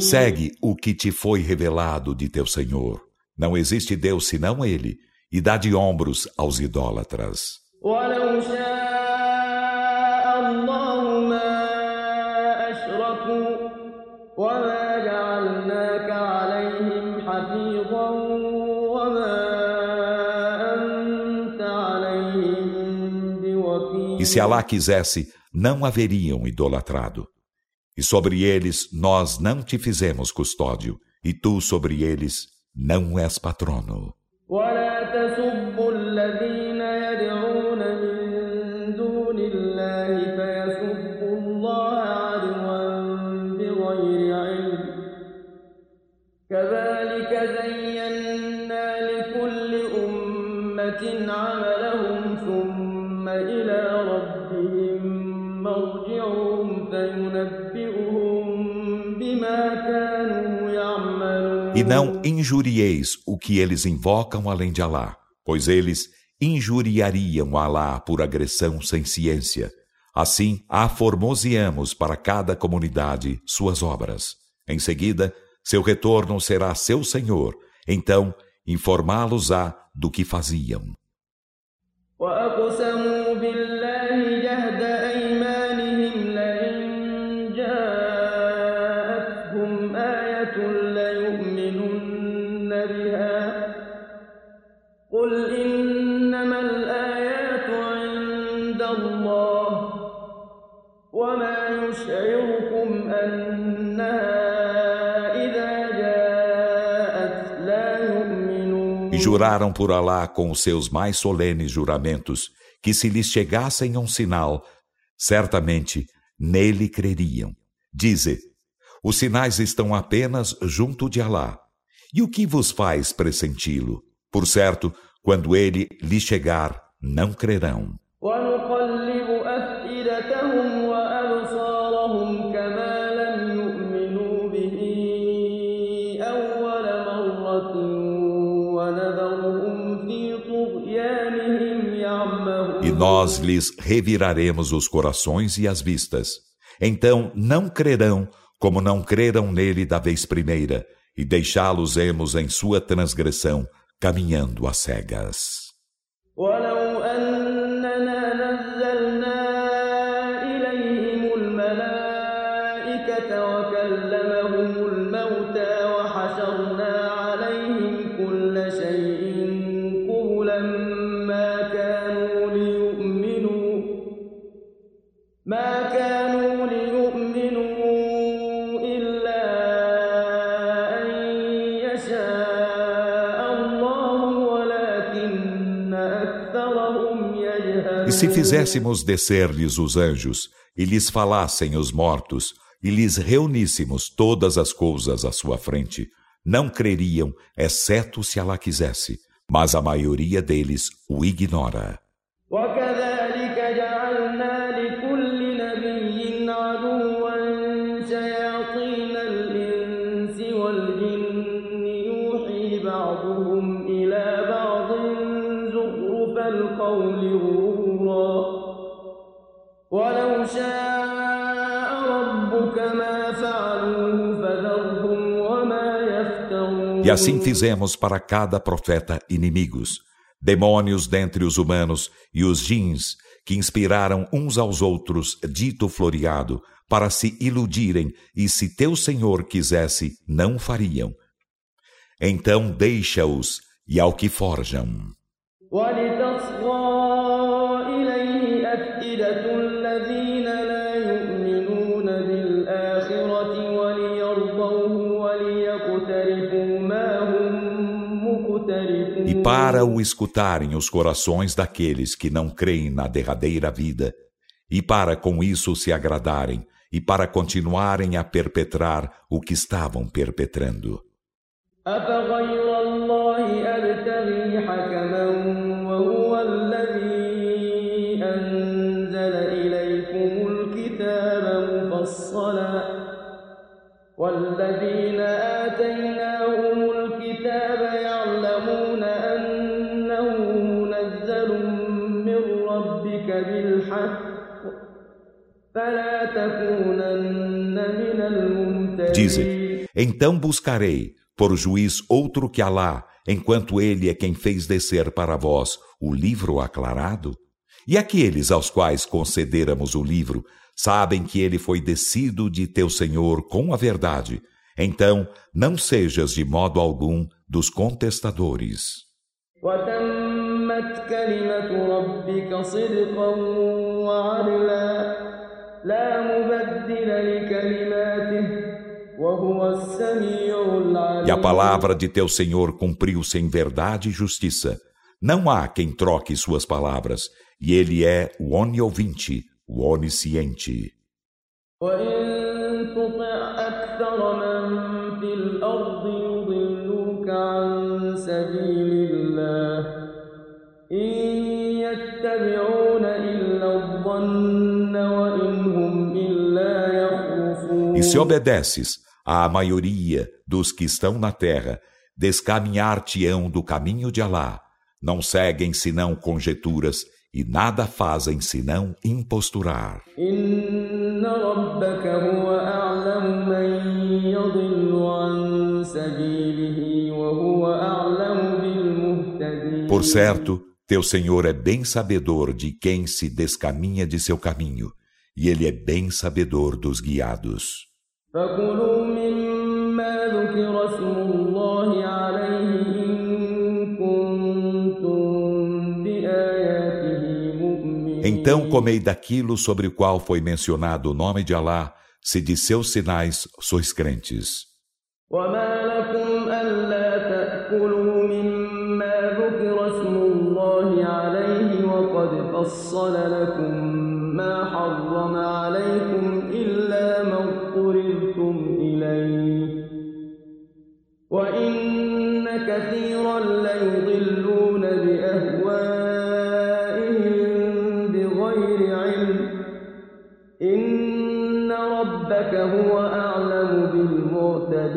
Segue o que te foi revelado de teu Senhor. Não existe Deus senão Ele, e dá de ombros aos idólatras. E se Alá quisesse, não haveriam idolatrado. E sobre eles nós não te fizemos custódio, e tu sobre eles não és patrono. E não injurieis o que eles invocam além de Alá, pois eles injuriariam Alá por agressão sem ciência. Assim, aformoseamos para cada comunidade suas obras. Em seguida, seu retorno será seu Senhor, então informá-los-á do que faziam. Juraram por Alá com os seus mais solenes juramentos que se lhes chegassem um sinal, certamente nele creriam. Dize: os sinais estão apenas junto de Alá. E o que vos faz pressenti-lo? Por certo, quando ele lhe chegar, não crerão. Nós lhes reviraremos os corações e as vistas. Então não crerão como não creram nele da vez primeira, e deixá-los-emos em sua transgressão, caminhando às cegas. Se fizéssemos descer-lhes os anjos, e lhes falassem os mortos, e lhes reuníssemos todas as coisas à sua frente, não creriam, exceto se ela quisesse, mas a maioria deles o ignora. E assim fizemos para cada profeta inimigos, demônios dentre os humanos e os jins, que inspiraram uns aos outros dito floreado, para se iludirem, e se teu Senhor quisesse, não fariam. Então deixa-os, e ao que forjam. Para o escutarem os corações daqueles que não creem na derradeira vida, e para com isso se agradarem, e para continuarem a perpetrar o que estavam perpetrando. Dizem, então buscarei por juiz outro que Alá, enquanto ele é quem fez descer para vós o livro aclarado? E aqueles aos quais concederamos o livro sabem que ele foi descido de teu Senhor com a verdade. Então, não sejas de modo algum dos contestadores. وتمت e a palavra de teu Senhor cumpriu-se em verdade e justiça. Não há quem troque suas palavras, e ele é o oniovinte, o onisciente. E se obedeces à maioria dos que estão na terra, descaminhar-te-ão do caminho de Alá. Não seguem senão conjecturas e nada fazem senão imposturar. Por certo, teu Senhor é bem sabedor de quem se descaminha de seu caminho, e ele é bem sabedor dos guiados. Então comei daquilo sobre o qual foi mencionado o nome de Alá, se de seus sinais sois crentes. فصل لكم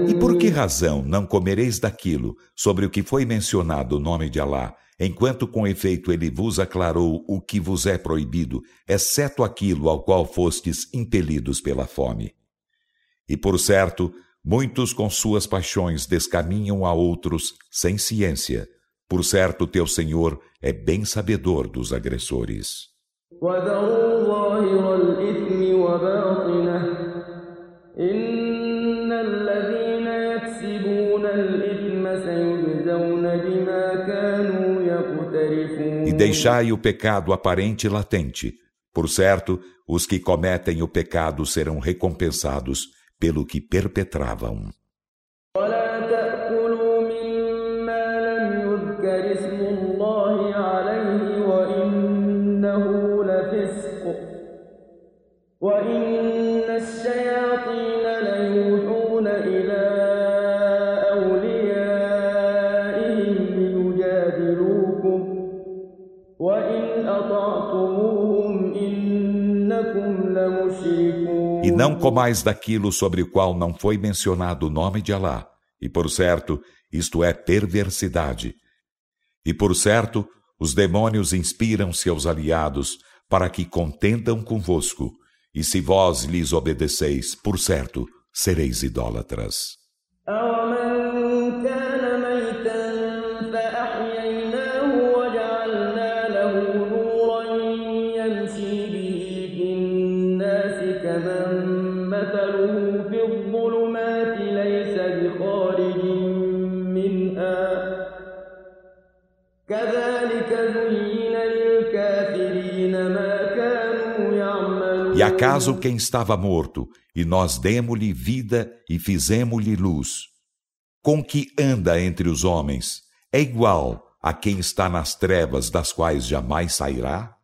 E por que razão não comereis daquilo sobre o que foi mencionado o nome de Allah enquanto com efeito ele vos aclarou o que vos é proibido, exceto aquilo ao qual fostes impelidos pela fome. E por certo, muitos com suas paixões descaminham a outros sem ciência. Por certo, teu Senhor é bem sabedor dos agressores. E deixai o pecado aparente e latente. Por certo, os que cometem o pecado serão recompensados pelo que perpetravam. Não comais daquilo sobre o qual não foi mencionado o nome de Alá. E por certo, isto é perversidade. E por certo, os demônios inspiram seus aliados para que contendam convosco. E se vós lhes obedeceis, por certo, sereis idólatras. E acaso quem estava morto, e nós demos-lhe vida e fizemos-lhe luz, com que anda entre os homens, é igual a quem está nas trevas das quais jamais sairá?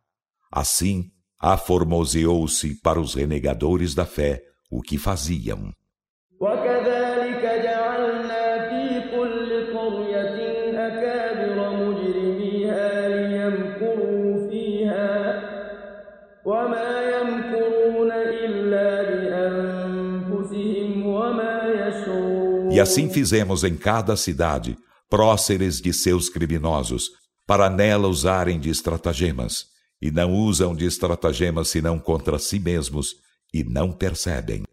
Assim, aformoseou-se para os renegadores da fé o que faziam. E assim fizemos em cada cidade próceres de seus criminosos, para nela usarem de estratagemas, e não usam de estratagemas senão contra si mesmos, e não percebem.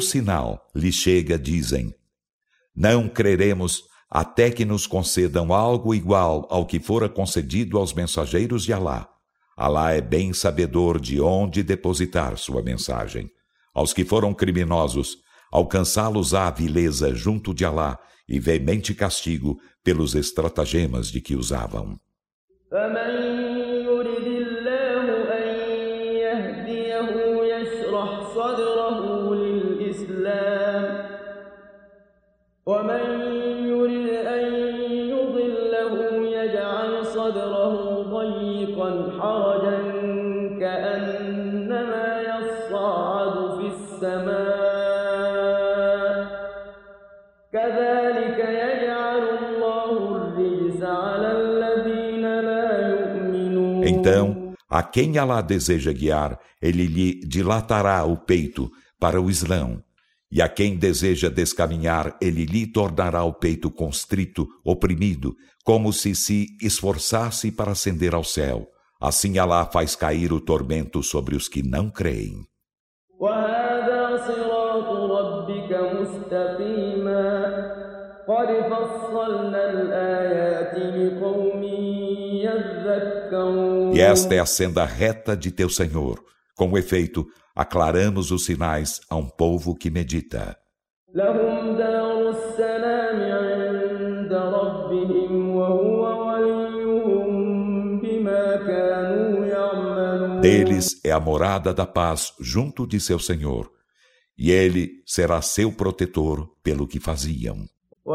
Sinal lhe chega, dizem: Não creremos até que nos concedam algo igual ao que fora concedido aos mensageiros de Alá. Alá é bem sabedor de onde depositar sua mensagem. Aos que foram criminosos, alcançá-los a vileza junto de Alá e veemente castigo pelos estratagemas de que usavam. Então, a quem Alá deseja guiar, ele lhe dilatará o peito para o Islão. E a quem deseja descaminhar, ele lhe tornará o peito constrito, oprimido, como se se esforçasse para ascender ao céu. Assim Alá faz cair o tormento sobre os que não creem. E esta é a senda reta de teu Senhor. Com efeito, aclaramos os sinais a um povo que medita. Deles é a morada da paz junto de seu Senhor, e ele será seu protetor pelo que faziam. E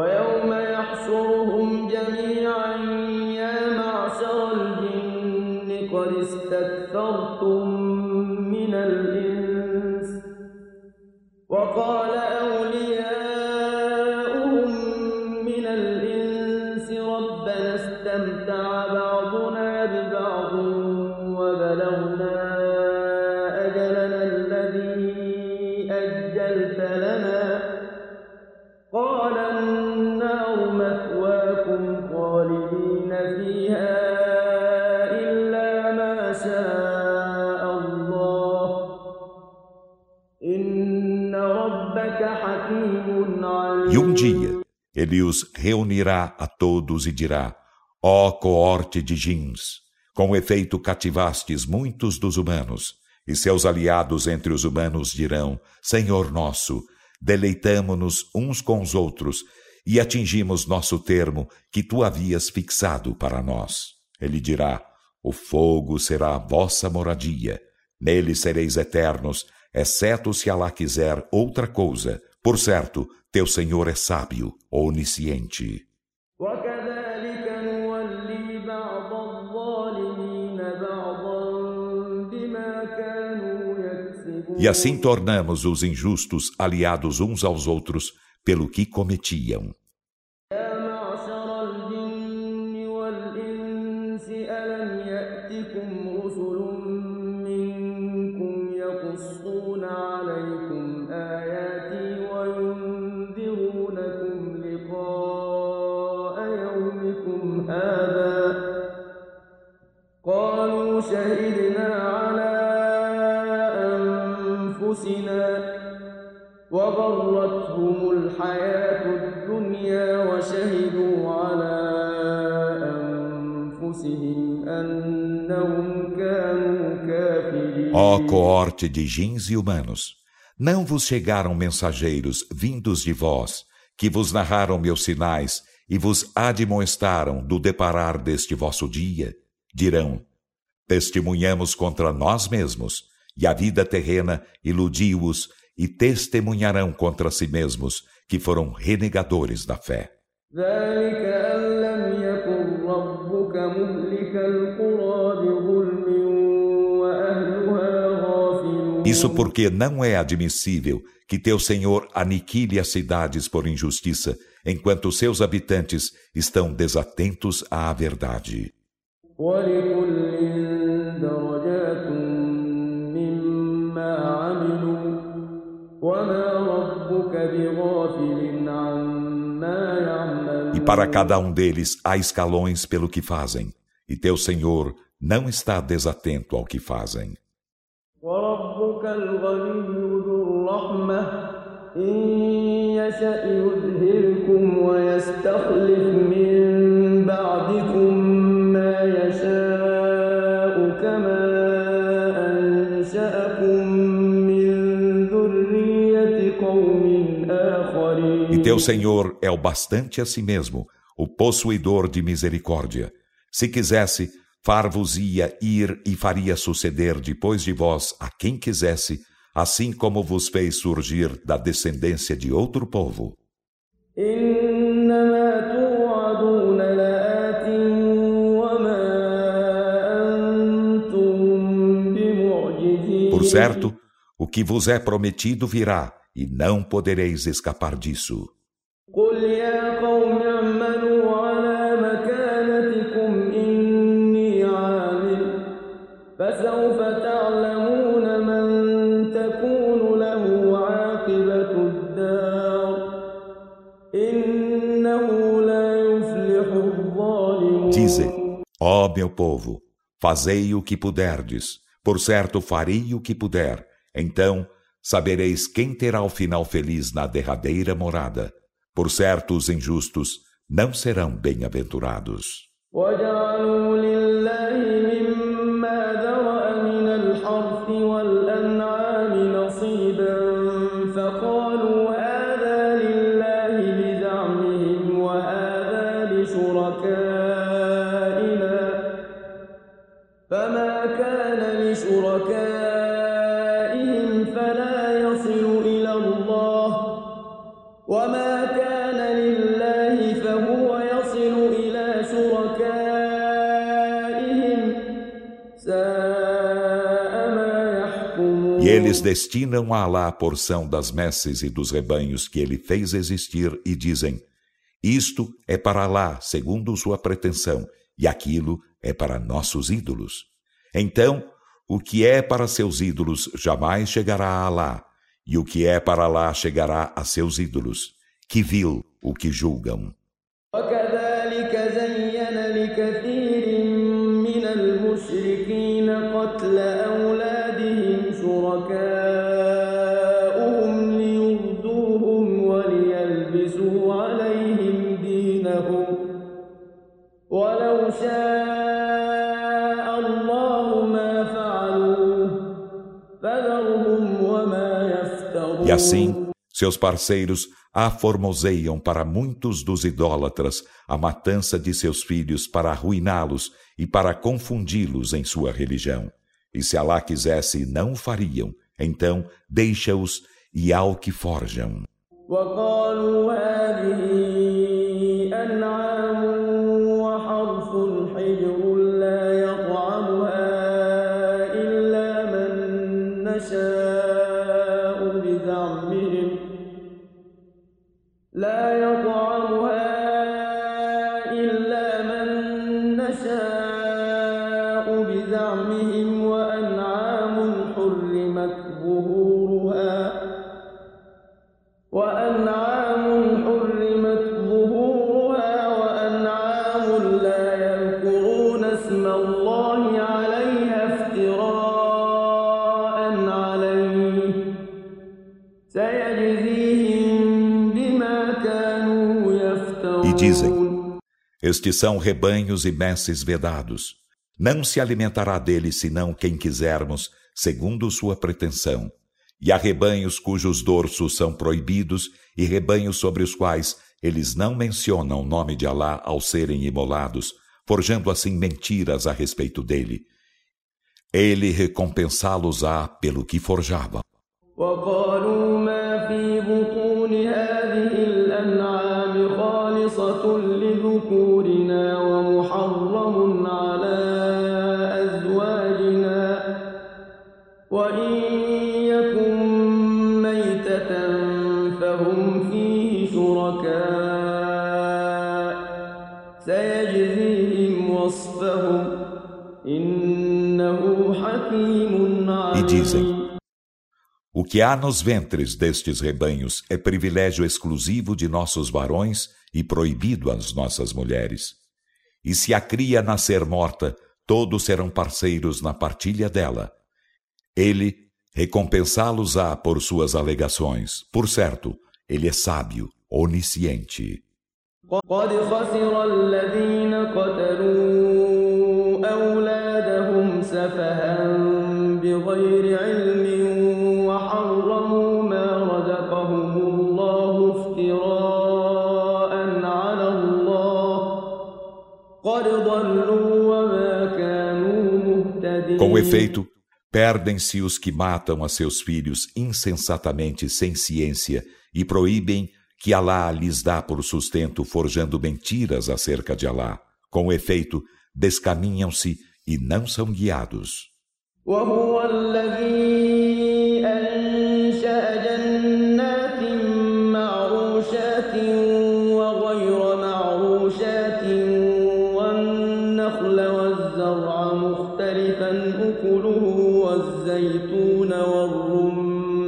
ele os reunirá a todos e dirá: Ó coorte de Jins, com efeito cativastes muitos dos humanos, e seus aliados entre os humanos dirão: Senhor nosso, deleitamo-nos uns com os outros e atingimos nosso termo que tu havias fixado para nós. Ele dirá: O fogo será a vossa moradia, nele sereis eternos, exceto se Alá quiser outra coisa. Por certo, teu Senhor é sábio, onisciente. E assim tornamos os injustos aliados uns aos outros pelo que cometiam. Ó coorte de jins e humanos, não vos chegaram mensageiros vindos de vós, que vos narraram meus sinais e vos admoestaram do deparar deste vosso dia? Dirão, testemunhamos contra nós mesmos, e a vida terrena iludiu-os e testemunharão contra si mesmos que foram renegadores da fé. Isso porque não é admissível que teu Senhor aniquile as cidades por injustiça, enquanto seus habitantes estão desatentos à verdade. E para cada um deles há escalões pelo que fazem, e teu Senhor não está desatento ao que fazem. E teu Senhor é o bastante a si mesmo, o possuidor de misericórdia. Se quisesse, far-vos-ia ir e faria suceder depois de vós a quem quisesse, assim como vos fez surgir da descendência de outro povo. Por certo, o que vos é prometido virá, e não podereis escapar disso. Ó meu povo, fazei o que puderdes, por certo farei o que puder, então sabereis quem terá o final feliz na derradeira morada. Por certo, os injustos não serão bem-aventurados. Eles destinam a Alá a porção das messes e dos rebanhos que ele fez existir e dizem: Isto é para Alá, segundo sua pretensão, e aquilo é para nossos ídolos. Então, o que é para seus ídolos jamais chegará a Alá, e o que é para Alá chegará a seus ídolos. Que vil o que julgam. Assim, seus parceiros aformoseiam para muitos dos idólatras a matança de seus filhos para arruiná-los e para confundi-los em sua religião. E se Alá quisesse, não o fariam. Então, deixa-os e ao que forjam. Estes são rebanhos e messes vedados. Não se alimentará deles senão quem quisermos, segundo sua pretensão. E há rebanhos cujos dorsos são proibidos e rebanhos sobre os quais eles não mencionam o nome de Alá ao serem imolados, forjando assim mentiras a respeito dele. Ele recompensá-los-á pelo que forjavam. dizem: O que há nos ventres destes rebanhos é privilégio exclusivo de nossos varões e proibido às nossas mulheres. E se a cria nascer morta, todos serão parceiros na partilha dela. Ele recompensá-los-á por suas alegações. Por certo, ele é sábio, onisciente. قد خسر الذين قتلوا بغير علم وحرموا ما رزقهم الله افتراء على الله قد ضلوا وما كانوا مهتدين Com efeito, perdem-se os que matam a seus filhos insensatamente sem ciência e proíbem que Alá lhes dá por sustento forjando mentiras acerca de Alá. Com efeito, descaminham-se e não são guiados. وهو الذي أنشأ جنات معروشات وغير معروشات والنخل والزرع مختلفا أكله والزيتون والرمان.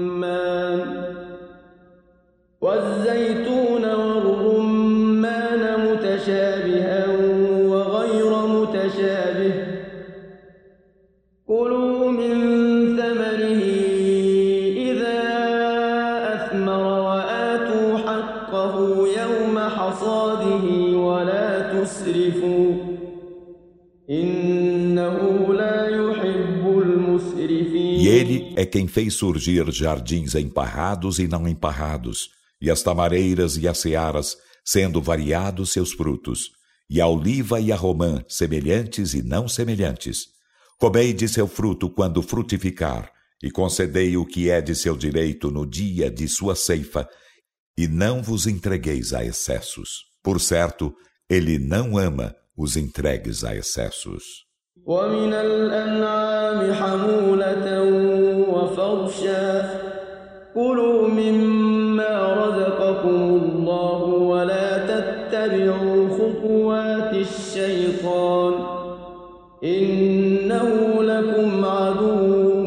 والزيتون والرمان متشابها é quem fez surgir jardins emparrados e não emparrados, e as tamareiras e as searas, sendo variados seus frutos, e a oliva e a romã, semelhantes e não semelhantes. Comei de seu fruto quando frutificar, e concedei o que é de seu direito no dia de sua ceifa, e não vos entregueis a excessos. Por certo, ele não ama os entregues a excessos. ومن الأنعام حمولة وفرشا كلوا مما رزقكم الله ولا تتبعوا خطوات الشيطان إنه لكم عدو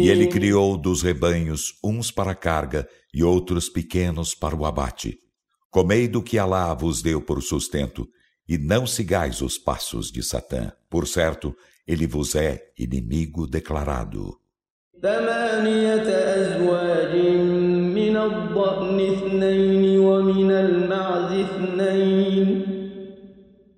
E ele criou dos rebanhos uns para a carga e outros pequenos para o abate. Comei do que Alá vos deu por sustento, e não sigais os passos de Satã. Por certo, ele vos é inimigo declarado. ثمانية أزواج من الضأن اثنين ومن المعز اثنين.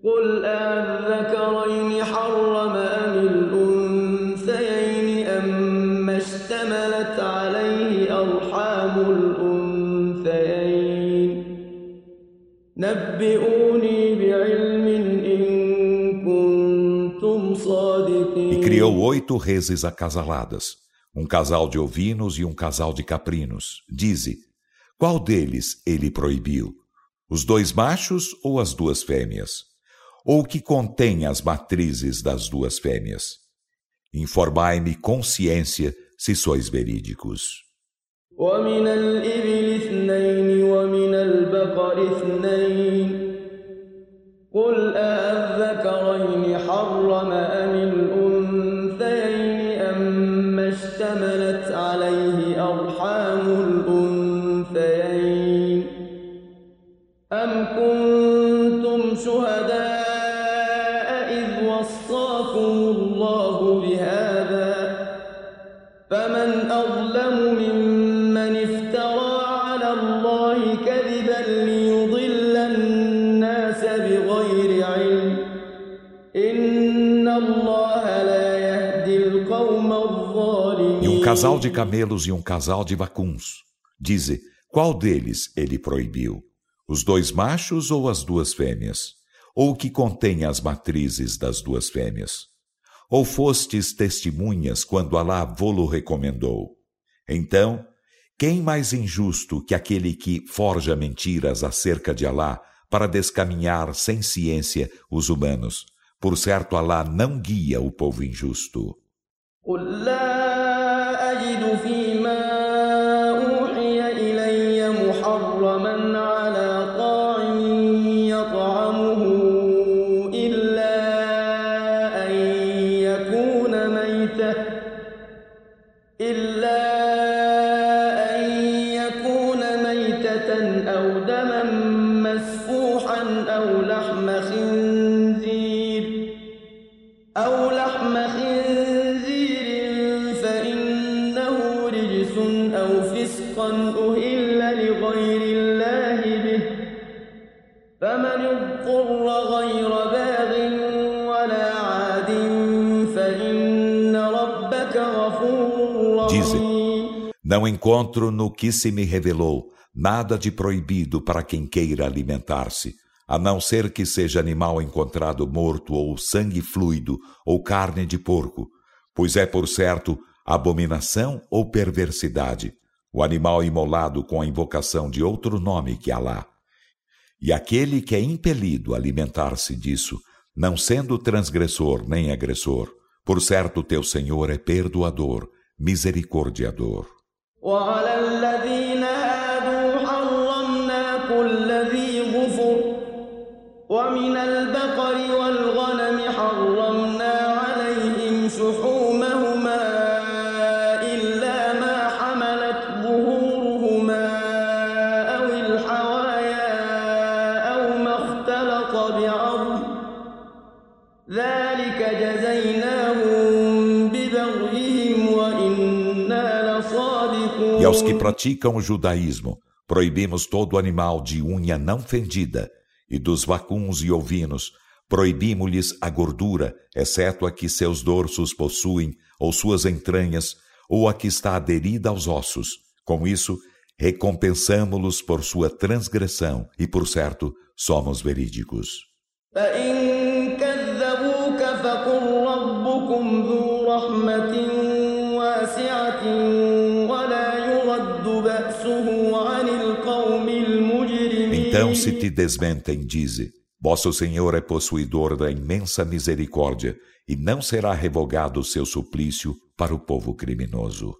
قل أذكرين حرم أم الأنثيين أما اشتملت عليه أرحام الأنثيين. نبئوني بعلم إن كنتم صادقين. E criou oito reses acasaladas. um casal de ovinos e um casal de caprinos. Dize: qual deles ele proibiu? Os dois machos ou as duas fêmeas? Ou o que contém as matrizes das duas fêmeas? Informai-me com ciência se sois verídicos. ومن الإبل اثنين ومن البقر اثنين قل أذكرين حرم أم احتمل casal de camelos e um casal de vacuns. Dize, qual deles ele proibiu? Os dois machos ou as duas fêmeas? Ou o que contém as matrizes das duas fêmeas? Ou fostes testemunhas quando Alá vô-lo recomendou? Então, quem mais injusto que aquele que forja mentiras acerca de Alá para descaminhar sem ciência os humanos? Por certo, Alá não guia o povo injusto. Olá. Não encontro no que se me revelou nada de proibido para quem queira alimentar-se, a não ser que seja animal encontrado morto ou sangue fluido ou carne de porco, pois é por certo abominação ou perversidade, o animal imolado com a invocação de outro nome que Alá. E aquele que é impelido a alimentar-se disso, não sendo transgressor nem agressor, por certo teu Senhor é perdoador, misericordiador. وعلى الذين E aos que praticam o judaísmo, proibimos todo animal de unha não fendida, e dos vacuns e ovinos, proibimos-lhes a gordura, exceto a que seus dorsos possuem, ou suas entranhas, ou a que está aderida aos ossos. Com isso, recompensamo-los por sua transgressão, e por certo, somos verídicos. فإن كذبوك فقل ربكم ذو رحمة واسعة se te desmentem, dize: Vosso Senhor é possuidor da imensa misericórdia, e não será revogado o seu suplício para o povo criminoso.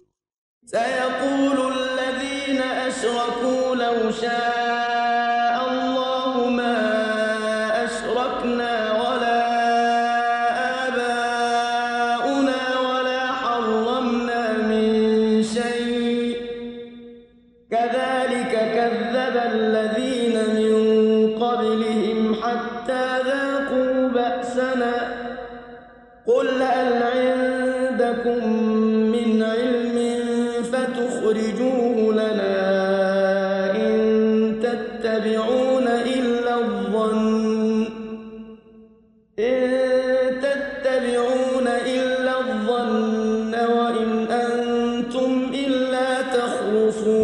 حتى ذاقوا بأسنا. قل هل عندكم من علم فتخرجوه لنا إن تتبعون إلا الظن. إن تتبعون إلا الظن وإن أنتم إلا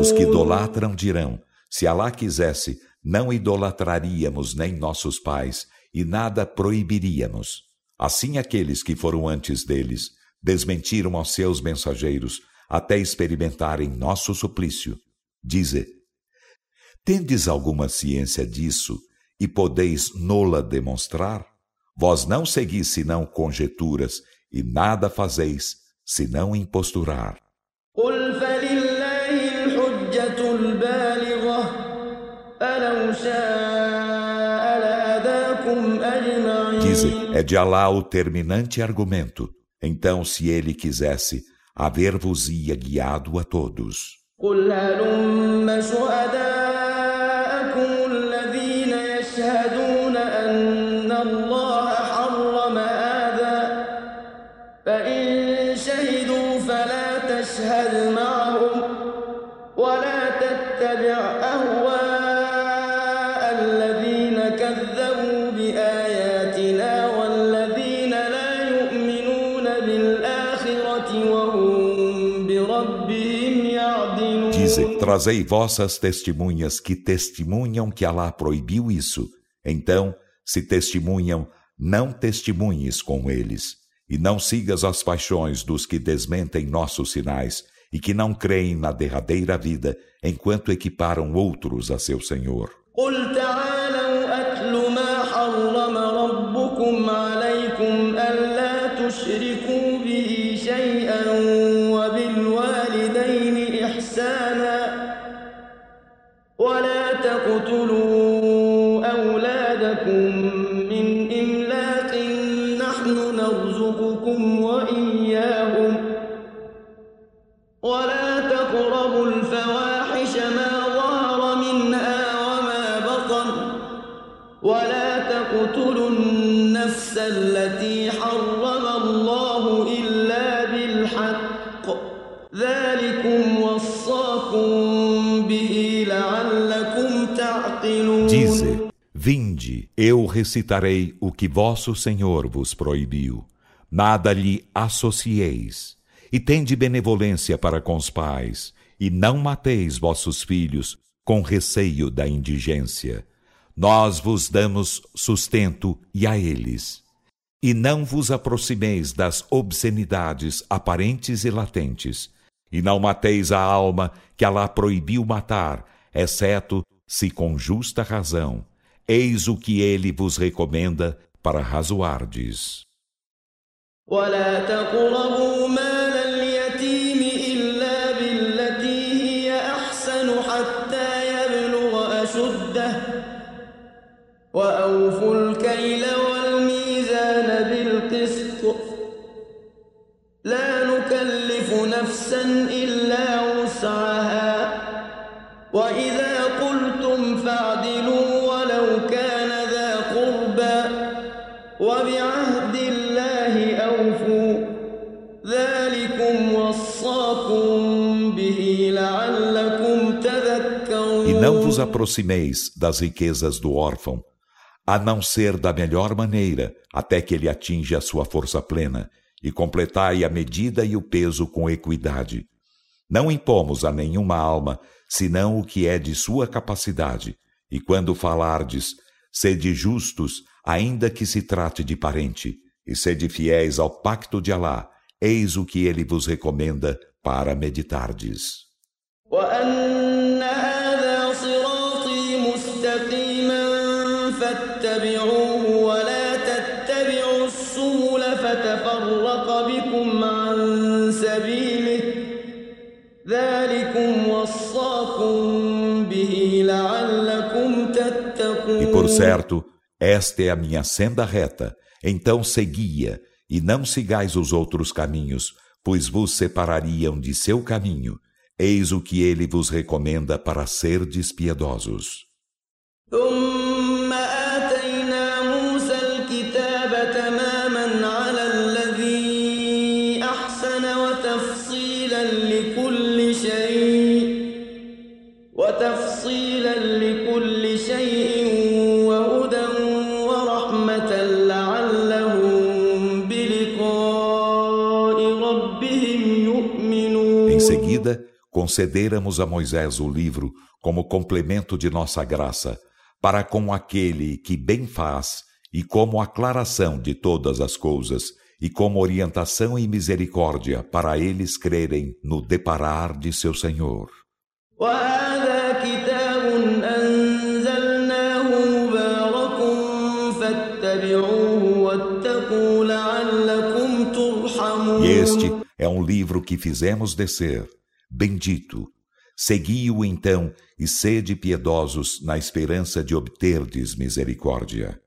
Os que idolatram dirão, se Alá quisesse, não idolatraríamos nem nossos pais e nada proibiríamos. Assim, aqueles que foram antes deles desmentiram aos seus mensageiros até experimentarem nosso suplício. Dize: Tendes alguma ciência disso e podeis nola demonstrar? Vós não seguis senão conjeturas e nada fazeis senão imposturar. Dize, é de Alá o terminante argumento. Então, se ele quisesse, haver-vos-ia guiado a todos. قل هلم شهداءكم Dize, trazei vossas testemunhas que testemunham que Alá proibiu isso. Então, se testemunham, não testemunhes com eles. E não sigas as paixões dos que desmentem nossos sinais e que não creem na derradeira vida enquanto equiparam outros a seu Senhor. Eu recitarei o que vosso Senhor vos proibiu. Nada lhe associeis. E tende benevolência para com os pais, e não mateis vossos filhos com receio da indigência. Nós vos damos sustento e a eles. E não vos aproximeis das obscenidades aparentes e latentes, e não mateis a alma que Alá proibiu matar, exceto se com justa razão. Eis o que ele vos recomenda para razoardes. ولا تقربوا مال اليتيم إلا بالتي هي أحسن حتى يبلغ أشده وأوفوا الكيل والميزان بالقسط لا نكلف نفسا إلا وسعها vos aproximeis das riquezas do órfão, a não ser da melhor maneira, até que ele atinja a sua força plena, e completai a medida e o peso com equidade. Não impomos a nenhuma alma senão o que é de sua capacidade, e quando falardes, sede justos, ainda que se trate de parente, e sede fiéis ao pacto de Alá, eis o que ele vos recomenda para meditardes. فتفرق certo, esta é a minha senda reta, então segui-a, e não sigais os outros caminhos, pois vos separariam de seu caminho. Eis o que ele vos recomenda para ser despiedosos. Concederamos a Moisés o livro como complemento de nossa graça, para com aquele que bem faz e como aclaração de todas as coisas, e como orientação e misericórdia para eles crerem no deparar de seu Senhor. E este é um livro que fizemos descer Bendito. Segui-o então e sede piedosos na esperança de obterdes misericórdia.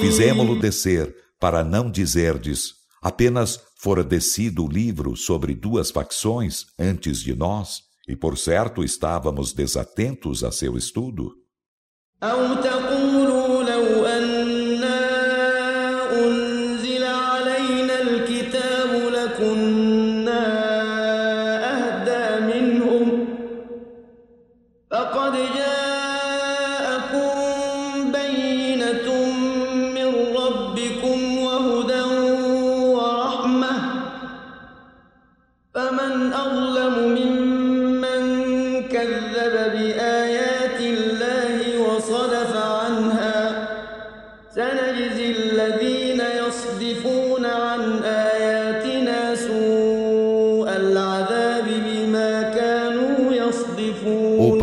Fizemo-lo descer para não dizerdes Apenas fora descido o livro sobre duas facções antes de nós, e por certo estávamos desatentos a seu estudo.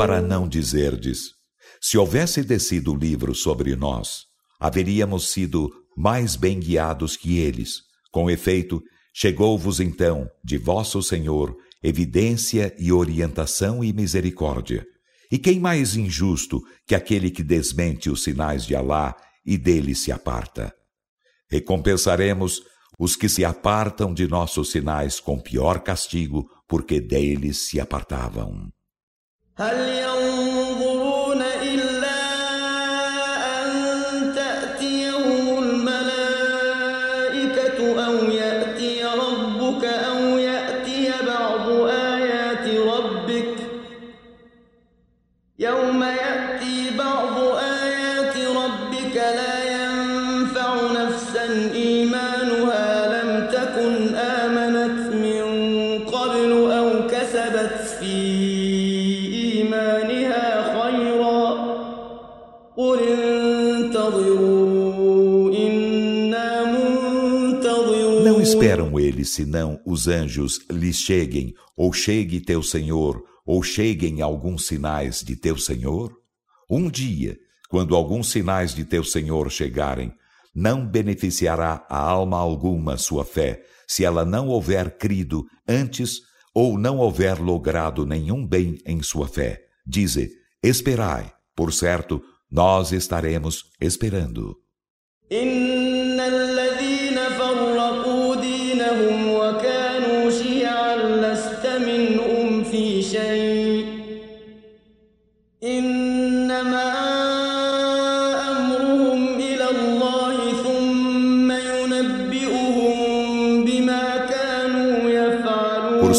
Para não dizerdes: se houvesse descido o livro sobre nós, haveríamos sido mais bem guiados que eles. Com efeito, chegou-vos então, de vosso Senhor, evidência e orientação e misericórdia. E quem mais injusto que aquele que desmente os sinais de Alá e dele se aparta? Recompensaremos os que se apartam de nossos sinais com pior castigo, porque deles se apartavam. هل ينظرون esperam eles senão os anjos lhes cheguem, ou chegue teu Senhor, ou cheguem alguns sinais de teu Senhor? Um dia, quando alguns sinais de teu Senhor chegarem, não beneficiará a alma alguma sua fé, se ela não houver crido antes ou não houver logrado nenhum bem em sua fé. Dize: Esperai, por certo, nós estaremos esperando.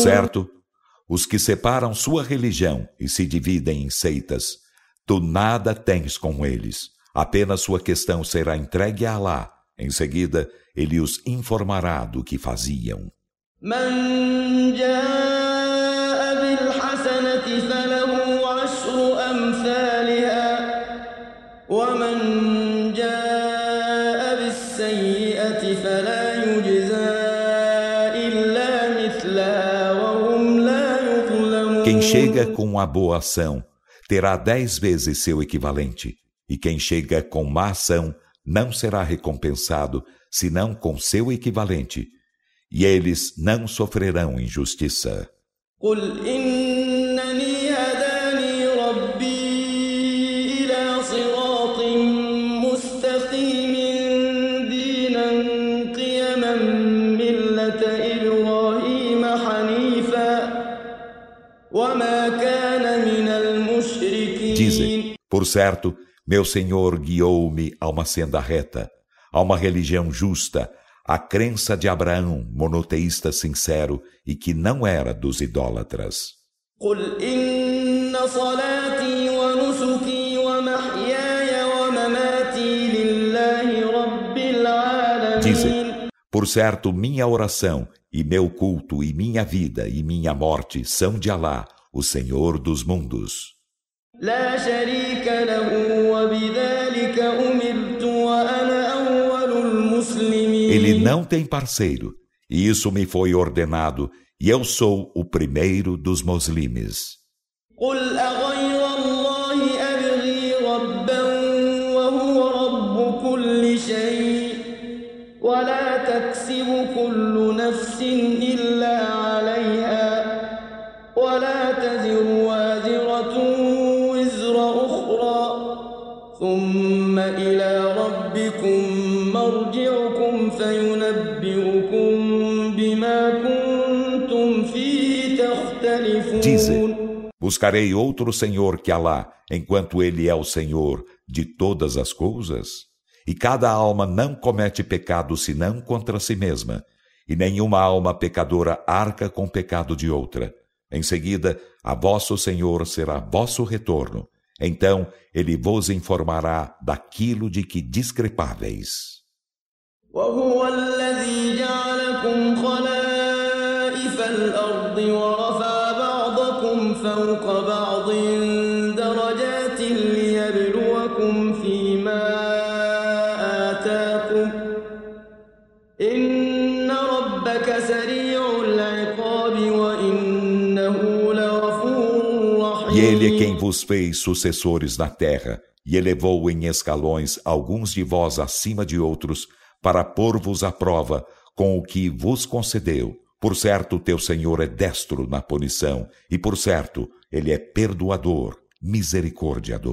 Certo, os que separam sua religião e se dividem em seitas, tu nada tens com eles. Apenas sua questão será entregue a Alá. Em seguida, ele os informará do que faziam. Quem chega com a boa ação terá dez vezes seu equivalente, e quem chega com má ação não será recompensado senão com seu equivalente, e eles não sofrerão injustiça. Por certo, meu Senhor guiou-me a uma senda reta, a uma religião justa, a crença de Abraão, monoteísta sincero e que não era dos idólatras. Dizem, por certo, minha oração e meu culto e minha vida e minha morte são de Alá, o Senhor dos mundos. لا شريك له وبذلك أمرت وأنا أول المسلمين Ele não tem parceiro, e isso me foi ordenado, e eu sou o primeiro dos muslimes. قل أغير Dize, buscarei outro Senhor que Alá, enquanto Ele é o Senhor de todas as coisas? E cada alma não comete pecado senão contra si mesma, e nenhuma alma pecadora arca com pecado de outra. Em seguida, a vosso Senhor será vosso retorno. Então ele vos informará daquilo de que discrepáveis. وهو الذي جعلكم خلائف الأرض ورفع ele é quem vos fez sucessores na terra, e elevou em escalões alguns de vós acima de outros, para pôr-vos à prova com o que vos concedeu. Por certo, teu Senhor é destro na punição, e por certo, ele é perdoador, misericordiador.